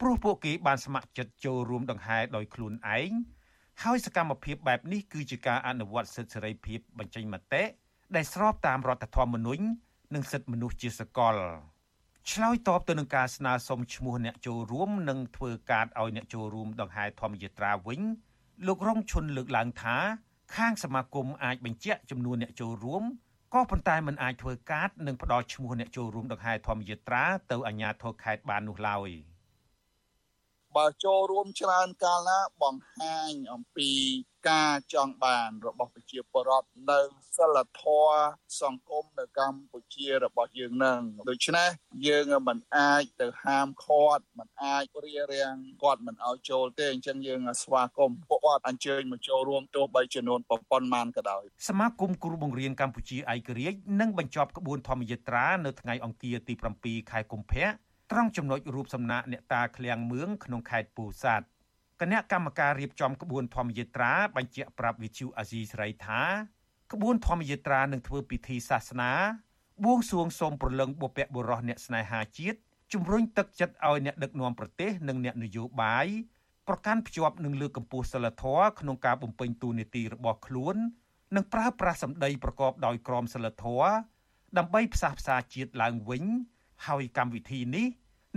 ព្រោះពួកគេបានស្ម័គ្រចិត្តចូលរួមដង្ហែដោយខ្លួនឯងហើយសកម្មភាពបែបនេះគឺជាការអនុវត្តសិទ្ធិសេរីភាពបញ្ចេញមតិដែលស្របតាមរដ្ឋធម្មនុញ្ញនិងសិទ្ធិមនុស្សជាសកលឆ្លើយតបទៅនឹងការស្នើសុំឈ្មោះអ្នកចូលរួមនិងធ្វើការឲ្យអ្នកចូលរួមដង្ហែធម្មយាត្រាវិញលោករងឈុនលើកឡើងថា ខាងសមាគមអាចបញ្ជាក់ចំនួនអ្នកចូលរួមក៏ប៉ុន្តែมันអាចធ្វើការនិងផ្ដល់ឈ្មោះអ្នកចូលរួមដង្ហែធម្មយាត្រាទៅអាជ្ញាធរខេត្តបាននោះឡើយ។ បើចូលរួមច្រើនកាលណាបង្ហាញអំពីការចង់បានរបស់ប្រជាពលរដ្ឋនៅសិលធម៌សង្គមនៅកម្ពុជារបស់យើងនឹងដូច្នេះយើងមិនអាចទៅហាមឃាត់មិនអាចរៀបរៀងគាត់មិនឲ្យចូលទេអញ្ចឹងយើងស្វាគមន៍ពួកគាត់អញ្ជើញមកចូលរួមទោះបីចំនួនប៉ុណ្ណាក៏ដោយសមាគមគ្រូបង្រៀនកម្ពុជាឯករាជ្យនឹងបញ្ចប់ក្បួនធម្មយាត្រានៅថ្ងៃអង្គារទី7ខែកុម្ភៈ ត្រង់ចំណុចរូបសំណាកអ្នកតាឃ្លាំងមឿងក្នុងខេត្តពោធិ៍សាត់គណៈកម្មការរៀបចំក្បួនធម្មយាត្រាបញ្ជាក់ប្រាប់វិទ្យុអាស៊ីសេរីថាក្បួនធម្មយាត្រានឹងធ្វើពិធីសាសនាបួងសួងសូមប្រលឹងបុព្វបុរសអ្នកស្នេហាជាតិជំរុញទឹកចិត្តឲ្យអ្នកដឹកនាំប្រទេសនិងអ្នកនយោបាយប្រកាន់ភ្ជាប់នឹងលើកកម្ពស់សិលធម៌ក្នុងការបំពេញតួនាទីរបស់ខ្លួននិងប្រើប្រាស់សម្ដីប្រកបដោយក្រមសីលធម៌ដើម្បីផ្សះផ្សាជាតិឡើងវិញ ហើយកម្មវិធីនេះ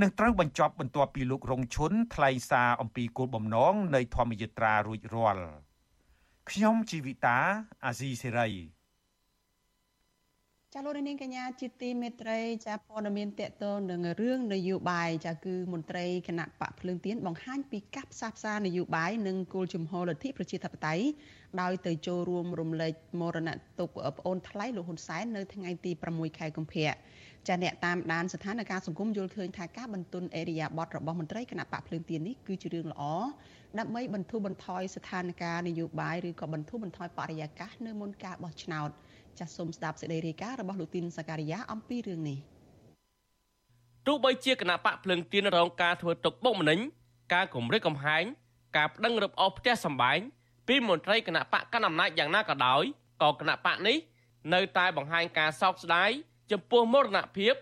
នឹងត្រូវបញ្ចប់បន្ទាប់ពីលោករងឈុនថ្លែងសារអំពីគោលបំណងនៃធម្មយាត្រារួចរាល់ខ្ញុំជីវិតាអាស៊ីសេរី ចាលោកនាងកញ្ញាជាទីមេត្រីចាព័ត៌មានតកតនឹងរឿងនយោបាយចាគឺមន្ត្រីគណៈបកភ្លើងទៀនបង្ហាញពីកាប់ផ្សះផ្សានយោបាយនិងគោលជំហរលទ្ធិប្រជាធិបតេយ្យដោយទៅចូលរួមរំលែកមរណទុក្ខប្អូនថ្លៃលោកហ៊ុនសែននៅថ្ងៃទី6ខែកុម្ភៈចាអ្នកតាមដានស្ថានភាពសង្គមយល់ឃើញថាការបន្ទន់អេរិយាប័តរបស់មន្ត្រីគណៈបកភ្លើងទៀននេះគឺជារឿងល្អដើម្បីបន្ធូរបន្ថយស្ថានភាពនយោបាយឬក៏បន្ធូរបន្ថយបរិយាកាសនៅមុនការបោះឆ្នោត ចាសសូមស្ដាប់សេចក្តីរាយការណ៍របស់លោកទីនសាការីយ៉ាអំពីរឿងនេះទោះបីជាគណៈបកភ្លើងទៀនរងការធ្វើទុកបុកម្នេញការគំរាមកំហែងការប្តឹងរឹបអូសផ្ទះសម្បែងពីមន្ត្រីគណៈបកកណ្ដាលអំណាចយ៉ាងណាក៏ដោយក៏គណៈបកនេះនៅតែបង្ហាញការសោកស្ដាយចំពោះមរណភាព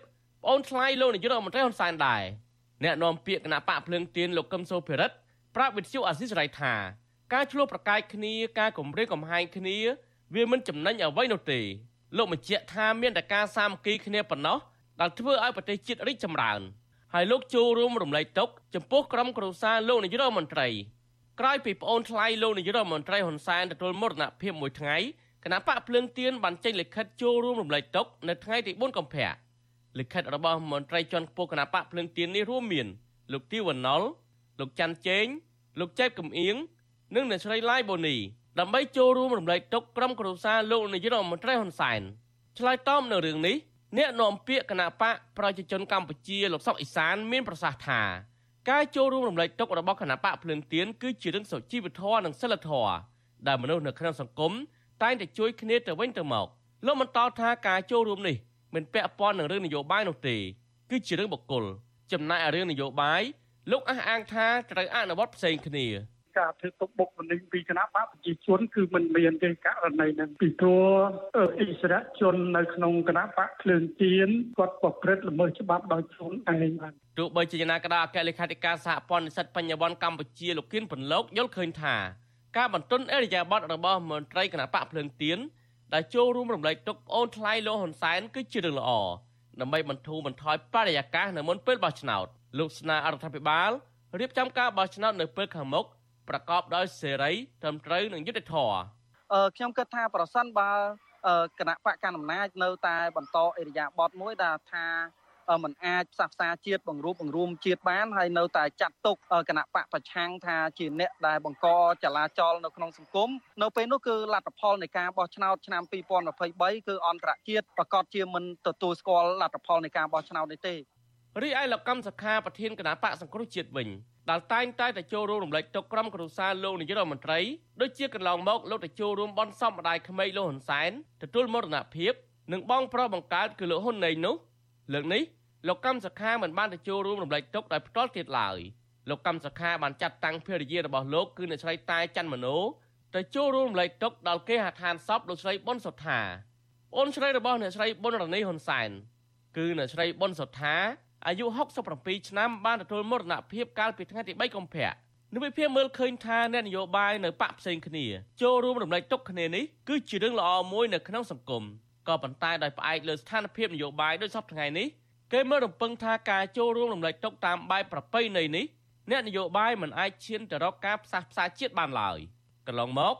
ប្អូនថ្លៃលោកនាយករដ្ឋមន្ត្រីហ៊ុនសែនដែរអ្នកនាំពាក្យគណៈបកភ្លើងទៀនលោកកឹមសូភិរិទ្ធប្រាប់វិទ្យុអាស៊ីសេរីថាការឆ្លោះប្រកែកគ្នាការគម្រាមកំហែងគ្នា វាមិនចំណេញអ្វីនោះទេលោកបញ្ជាក់ថាមានតែការសាមគ្គីគ្នាប៉ុណ្ណោះដែលធ្វើឲ្យប្រទេសជាតិរីកចម្រើនហើយលោកចូលរួមរំលែកទុកចំពោះក្រុមគ្រួសារលោកនាយករដ្ឋមន្ត្រីក្រោយពីប្អូនថ្លៃលោកនាយករដ្ឋមន្ត្រីហ៊ុនសែនទទួលមរណភាពមួយថ្ងៃគណៈបកភ្លើងទៀនបានចេញលិខិតចូលរួមរំលែកទុកនៅថ្ងៃទី4កុម្ភៈលិខិតរបស់មន្ត្រីជាន់ខ្ពស់គណៈបកភ្លើងទៀននេះរួមមាន លោកទីវណ្ណុលលោកច័ន្ទជេងលោកចែបកំអៀងនិងអ្នកស្រីឡាយបូនី ដើម្បីចូលរួមរំលែកទុកក្រុមគ្រួសារលោកនាយរដ្ឋមន្ត្រីហ៊ុនសែនឆ្លើយតបនៅរឿងនេះអ្នកនាំពាក្យគណៈបកប្រជាជនកម្ពុជាលោកសុកអេសានមានប្រសាសន៍ថាការចូលរួមរំលែកទុករបស់គណៈបកភ្លើងទៀនគឺជារឿងសុជីវធម៌និងសិលធម៌ដែលមនុស្សនៅក្នុងសង្គមតែងតែជួយគ្នាទៅវិញទៅមកលោកបន្តថាការចូលរួមនេះមិនពាក់ព័ន្ធនឹងរឿងនយោបាយនោះទេគឺជារឿងបុគ្គលចំណែកឯរឿងនយោបាយលោកអះអាងថាត្រូវអនុវត្តផ្សេងគ្នា ការធ្វើទុកបុកម្នេញពីគណៈបកប្រជាជនគឺมันមានទេករណីនឹងពីព្រោះអិសរាជជននៅក្នុងគណៈបកភ្លើងទៀនគាត់ប្រព្រឹត្តល្មើសច្បាប់ដោយខ្លួនឯងបានទោះបីជាយ៉ាងណាក៏ដោយអគ្គលេខាធិការសហព័ន្ធនិស្សិតបញ្ញវន្តកម្ពុជាលោកគៀនពន្លកយល់ឃើញថាការបន្ទន់អេរយាប័តរបស់មន្ត្រីគណៈបកភ្លើងទៀនដែលចូលរួមរំលែកទុកប្អូនថ្លៃលោកហ៊ុនសែនគឺជារឿងល្អដើម្បីបន្ធូរបន្ថយបរិយាកាសនៅមុនពេលបោះឆ្នោតលោកស្នើអរដ្ឋាភិបាលរៀបចំការបោះឆ្នោតនៅពេលខាងមុខ ប្រកបដោយសេរីត្រឹមត្រូវនិងយុត្តិធម៌អឺខ្ញុំគិតថាប្រសិនបើគណៈបកកណ្ដាលអំណាចនៅតែបន្តអេរយាប័តមួយដែលថាมันអាចផ្សះផ្សាជាតិបង្រួបបង្រួមជាតិបានហើយនៅតែចាត់ទុកគណៈបកប្រឆាំងថាជាអ្នកដែលបង្កចលាចលនៅក្នុងសង្គមនៅពេលនោះគឺលទ្ធផលនៃការបោះឆ្នោតឆ្នាំ2023គឺអន្តរជាតិប្រកាសជាមិនទទួលស្គាល់លទ្ធផលនៃការបោះឆ្នោតនេះទេរីឯលោកកម្មសខាប្រធានគណៈបកសង្គ្រោះជាតិវិញ ដែលតែងតែទៅចូលរួមរំលែកទុកក្រុមគ្រួសារលោកនាយករដ្ឋមន្ត្រីដូចជាកន្លងមកលោកទៅចូលរួមបន់សំម្ដាយក្មេកលោកហ៊ុនសែនទទួលមរណភាពនិងបងប្រុសបង្កើតគឺលោកហ៊ុនណេងនោះលើកនេះលោកកម្មសខាមិនបានទៅចូលរួមរំលែកទុកដោយផ្ទាល់ទៀតឡើយលោកកម្មសខាបានចាត់តាំងភរិយារបស់លោកគឺអ្នកស្រីតែច័ន្ទមនោទៅចូលរួមរំលែកទុកដល់គេហដ្ឋានសពលោកស្រីប៊ុនសុថាអូនស្រីរបស់អ្នកស្រីប៊ុនរនីហ៊ុនសែនគឺអ្នកស្រីប៊ុនសុថា អាយុ67ឆ្នាំបានទទួលមរណភាពកាលពីថ្ងៃទី3កុម្ភៈនិវិភាមើលឃើញថាអ្នកនយោបាយនៅបកផ្សេងគ្នាចូលរួមរំលែកទុកគ្នានេះគឺជារឿងល្អមួយនៅក្នុងសង្គមក៏ប៉ុន្តែដោយផ្អែកលើស្ថានភាពនយោបាយដូចសពថ្ងៃនេះគេមើលរំពឹងថាការចូលរួមរំលែកទុកតាមបែបប្រពៃណីនេះអ្នកនយោបាយមិនអាចឈានទៅរកការផ្សះផ្សាជាតិបានឡើយកន្លងមក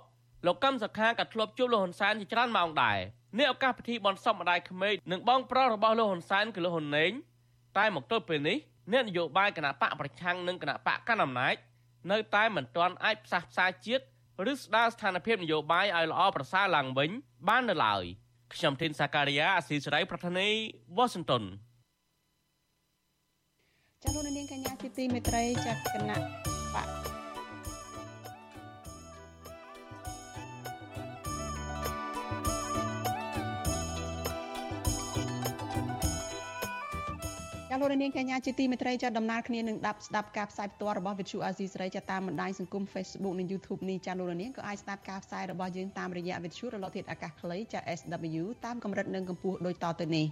លោកកឹមសុខាក៏ធ្លាប់ជួបលោកហ៊ុនសែនជាច្រើនម៉ោងដែរនេះឱកាសពិធីបន់សុំម្ដាយក្មេកនិងបងប្រុសរបស់លោកហ៊ុនសែនគឺលោកហ៊ុនណេង តែមកទល់ពេលនេះអ្នកនយោបាយគណៈបកប្រឆាំងនិងគណៈបកកណ្ដាលអំណាចនៅតែមិនទាន់អាចផ្សះផ្សាជាតិឬស្ដារស្ថានភាពនយោបាយឲ្យល្អប្រសើរឡើងវិញ បាននៅឡើយខ្ញុំធីនសាការីយ៉ាអស៊ីសេរីប្រធានីវ៉ាស៊ីនតោនចាលោកនាងកញ្ញាជាទីមេត្រីចាគណៈ លោកនាងកញ្ញាជាទីមេត្រីចាដំណើរគ្នានឹងដាប់ស្ដាប់ការផ្សាយផ្ទាល់របស់ Vithu Azizi សេរីចាតាមបណ្ដាញសង្គម Facebook និង YouTube នេះចាលោកនាងក៏អាចស្ដាប់ការផ្សាយរបស់យើងតាមរយៈ Vithu រលកធាតុអាកាសខ្លីចា SW តាមកម្រិតនិងកម្ពស់ដូចតទៅនេះ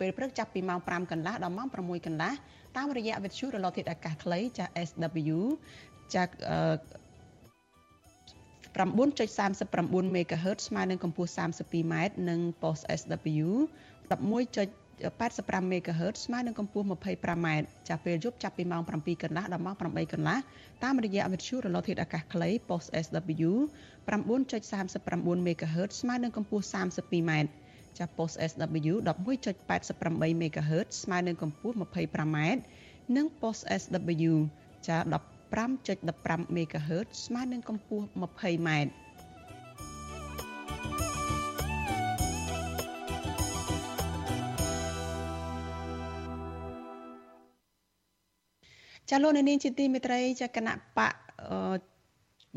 ពេលព្រឹកចាប់ពីម៉ោង5កន្លះដល់ម៉ោង6កន្លះតាមរយៈ Vithu រលកធាតុអាកាសខ្លីចា SW ចា9.39 MHz ស្មើនឹងកម្ពស់ 32m និង post SW 11. 85 MHz ស្មើនឹងកម្ពស់ 25m ចាប់ពេលយប់ចាប់ពីម៉ោង7កន្លះដល់ម៉ោង8កន្លះតាមរយៈវិទ្យុរលកធាតុអាកាសខ្លី post SW 9.39 MHz ស្មើនឹងកម្ពស់ 32m ចាប់ post SW 11.88 MHz ស្មើនឹងកម្ពស់ 25m និង post SW ចា15.15 MHz ស្មើនឹងកម្ពស់ 20m ចាលោកនាងជាទីមេត្រីចាគណៈបក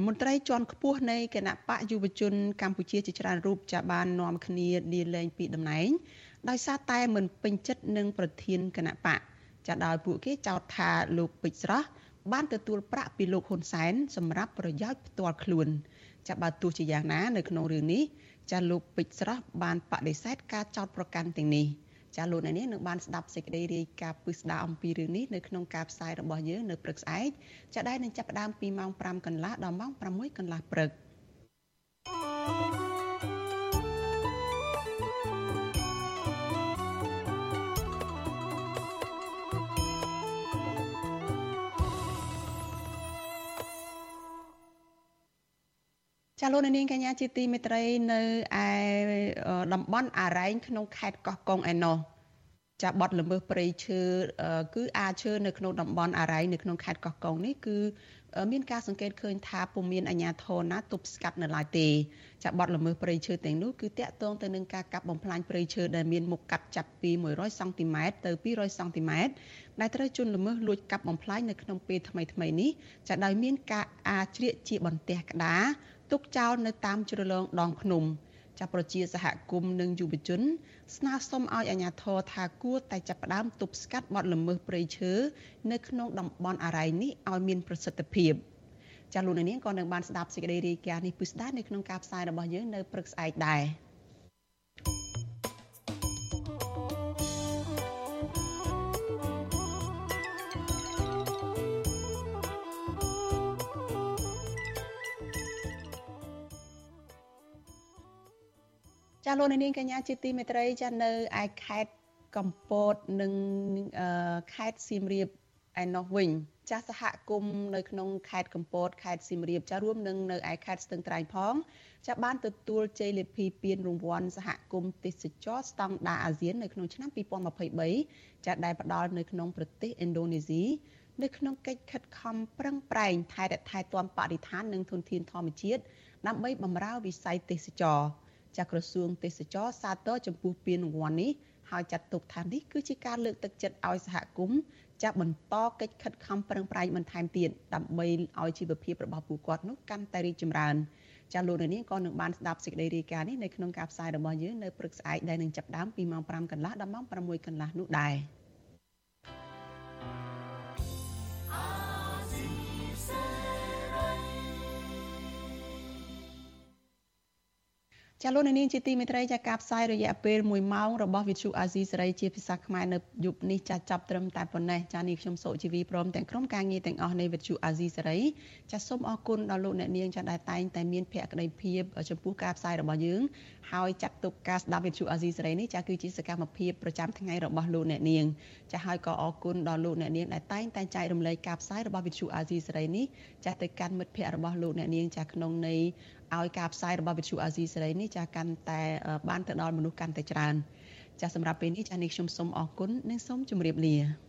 មន្ត្រីជាន់ខ្ពស់នៃគណៈបកយុវជនកម្ពុជាជាច្រើនរូបចាបាននាំគ្នាលាលែងពីតំណែងដោយសារតែមិនពេញចិត្តនឹងប្រធានគណៈបកចាដោយពួកគេចោទថាលោកពេជ្រស្រស់បានទទួលប្រាក់ពីលោកហ៊ុនសែនសម្រាប់ប្រយោជន៍ផ្ទាល់ខ្លួនចាបើទោះជាយ៉ាងណានៅក្នុងរឿងនេះចាលោកពេជ្រស្រស់បានបដិសេធការចោទប្រកាន់ទាំងនេះ ចាលោកអ្នកនាងនឹងបានស្ដាប់សេចក្តីរាយការណ៍ពិស្ដារអំពីរឿងនេះនៅក្នុងការផ្សាយរបស់យើងនៅព្រឹកស្អែកចាដែលនឹងចាប់ផ្ដើមពីម៉ោង5កន្លះដល់ម៉ោង6កន្លះព្រឹក ចាលោកនាងកញ្ញាជាទីមេត្រីនៅឯតំបន់អារ៉ែងក្នុងខេត្តកោះកុងឯណោះចាបត់ល្មើសព្រៃឈើគឺអាឈើនៅក្នុងតំបន់អារ៉ៃនៅក្នុងខេត្តកោះកុងនេះគឺមានការសង្កេតឃើញថាពុំមានអាជ្ញាធរណាទប់ស្កាត់នៅឡើយទេចាបត់ល្មើសព្រៃឈើទាំងនោះគឺតាក់ទងទៅនឹងការកាប់បំផ្លាញព្រៃឈើដែលមានមុខកាត់ចាប់ពី100សង់ទីម៉ែត្រទៅ200សង់ទីម៉ែត្រដែលត្រូវជន់ល្មើសលួចកាប់បំផ្លាញនៅក្នុងពេលថ្មីៗនេះចាដោយមានការអាជ្រៀកជាបន្ទះក្តារ ទុកចោលនៅតាមជ្រលងដងភ្នំចាប្រជាសហគមន៍និងយុវជន ស្នើសុំឲ្យអាជ្ញាធរថាគួរតែចាប់ផ្ដើមទប់ស្កាត់បទល្មើសព្រៃឈើនៅក្នុងតំបន់អរ៉ៃនេះឲ្យមានប្រសិទ្ធភាពចាលោកនាងក៏នឹងបានស្ដាប់សេចក្តីរាយការណ៍នេះពិស្ដានៅក្នុងការផ្សាយរបស់យើងនៅព្រឹកស្អែកដែរ ចាលោកនាងកញ្ញាជាទីមេត្រីចានៅឯខេត្តកំពតនិងខេត្តសៀមរាបឯណោះវិញចាសហគមន៍នៅក្នុងខេត្តកំពតខេត្តសៀមរាបចារួមនឹងនៅឯខេត្តស្ទឹងត្រែងផងចាបានទទួលជ័យលាភីពានរង្វាន់សហគមន៍ទេសចរស្តង់ដារអាស៊ាននៅក្នុងឆ្នាំ2023ចាដែលផ្ដល់នៅក្នុងប្រទេសឥណ្ឌូនេស៊ីនៅក្នុងកិច្ចខិតខំប្រឹងប្រែងថែរក្សាទាន់បរិស្ថាននិងធនធានធម្មជាតិដើម្បីបម្រើវិស័យទេសចរ ចាក្រសួងទេសចរសាទរចំពោះពានរង្វាន់នេះហើយចាត់ទុកថានេះគឺជាការលើកទឹកចិត្តឲ្យសហគមន៍ចាប់បន្តកិច្ចខិតខំប្រឹងប្រែងបន្ថែមទៀតដើម្បីឲ្យជីវភាពរបស់ពួកគាត់នោះកាន់តែរីកចម្រើនចាលោកនាងក៏នឹងបានស្ដាប់សេចក្តីរាយការណ៍នេះនៅក្នុងការផ្សាយរបស់យើងនៅព្រឹកស្អែកដែលនឹងចាប់ផ្ដើមពីម៉ោង5កន្លះដល់ម៉ោង6កន្លះនោះដែរ។ ចាលោកនាងជាទីមេត្រីចាការផ្សាយរយៈពេល1ម៉ោងរបស់វិទ្យុអាស៊ីសេរីជាភាសាខ្មែរនៅយប់នេះចាចាប់ត្រឹមតែប៉ុណ្ណេះចានេះខ្ញុំសុជីវីព្រមទាំងក្រុមការងារទាំងអស់នៃវិទ្យុអាស៊ីសេរីចាសូមអរគុណដល់លោកអ្នកនាងចាដែលតែងតែមានភក្ដីភាពចំពោះការផ្សាយរបស់យើងហើយចាត់ទុកការស្ដាប់វិទ្យុអាស៊ីសេរីនេះចាគឺជាសកម្មភាពប្រចាំថ្ងៃរបស់លោកអ្នកនាងចាហើយក៏អរគុណដល់លោកអ្នកនាងដែលតែងតែចែករំលែកការផ្សាយរបស់វិទ្យុអាស៊ីសេរីនេះចាទៅកាន់មិត្តភ័ក្តិរបស់លោកអ្នកនាងចាក្នុងនៃ ឲ្យការផ្សាយរបស់វិទ្យុអាស៊ីសេរីនេះចាកាន់តែបានទៅដល់មនុស្សកាន់តែច្រើនចាសម្រាប់ពេលនេះចានេះខ្ញុំសូមអរគុណនិងសូមជម្រាបលា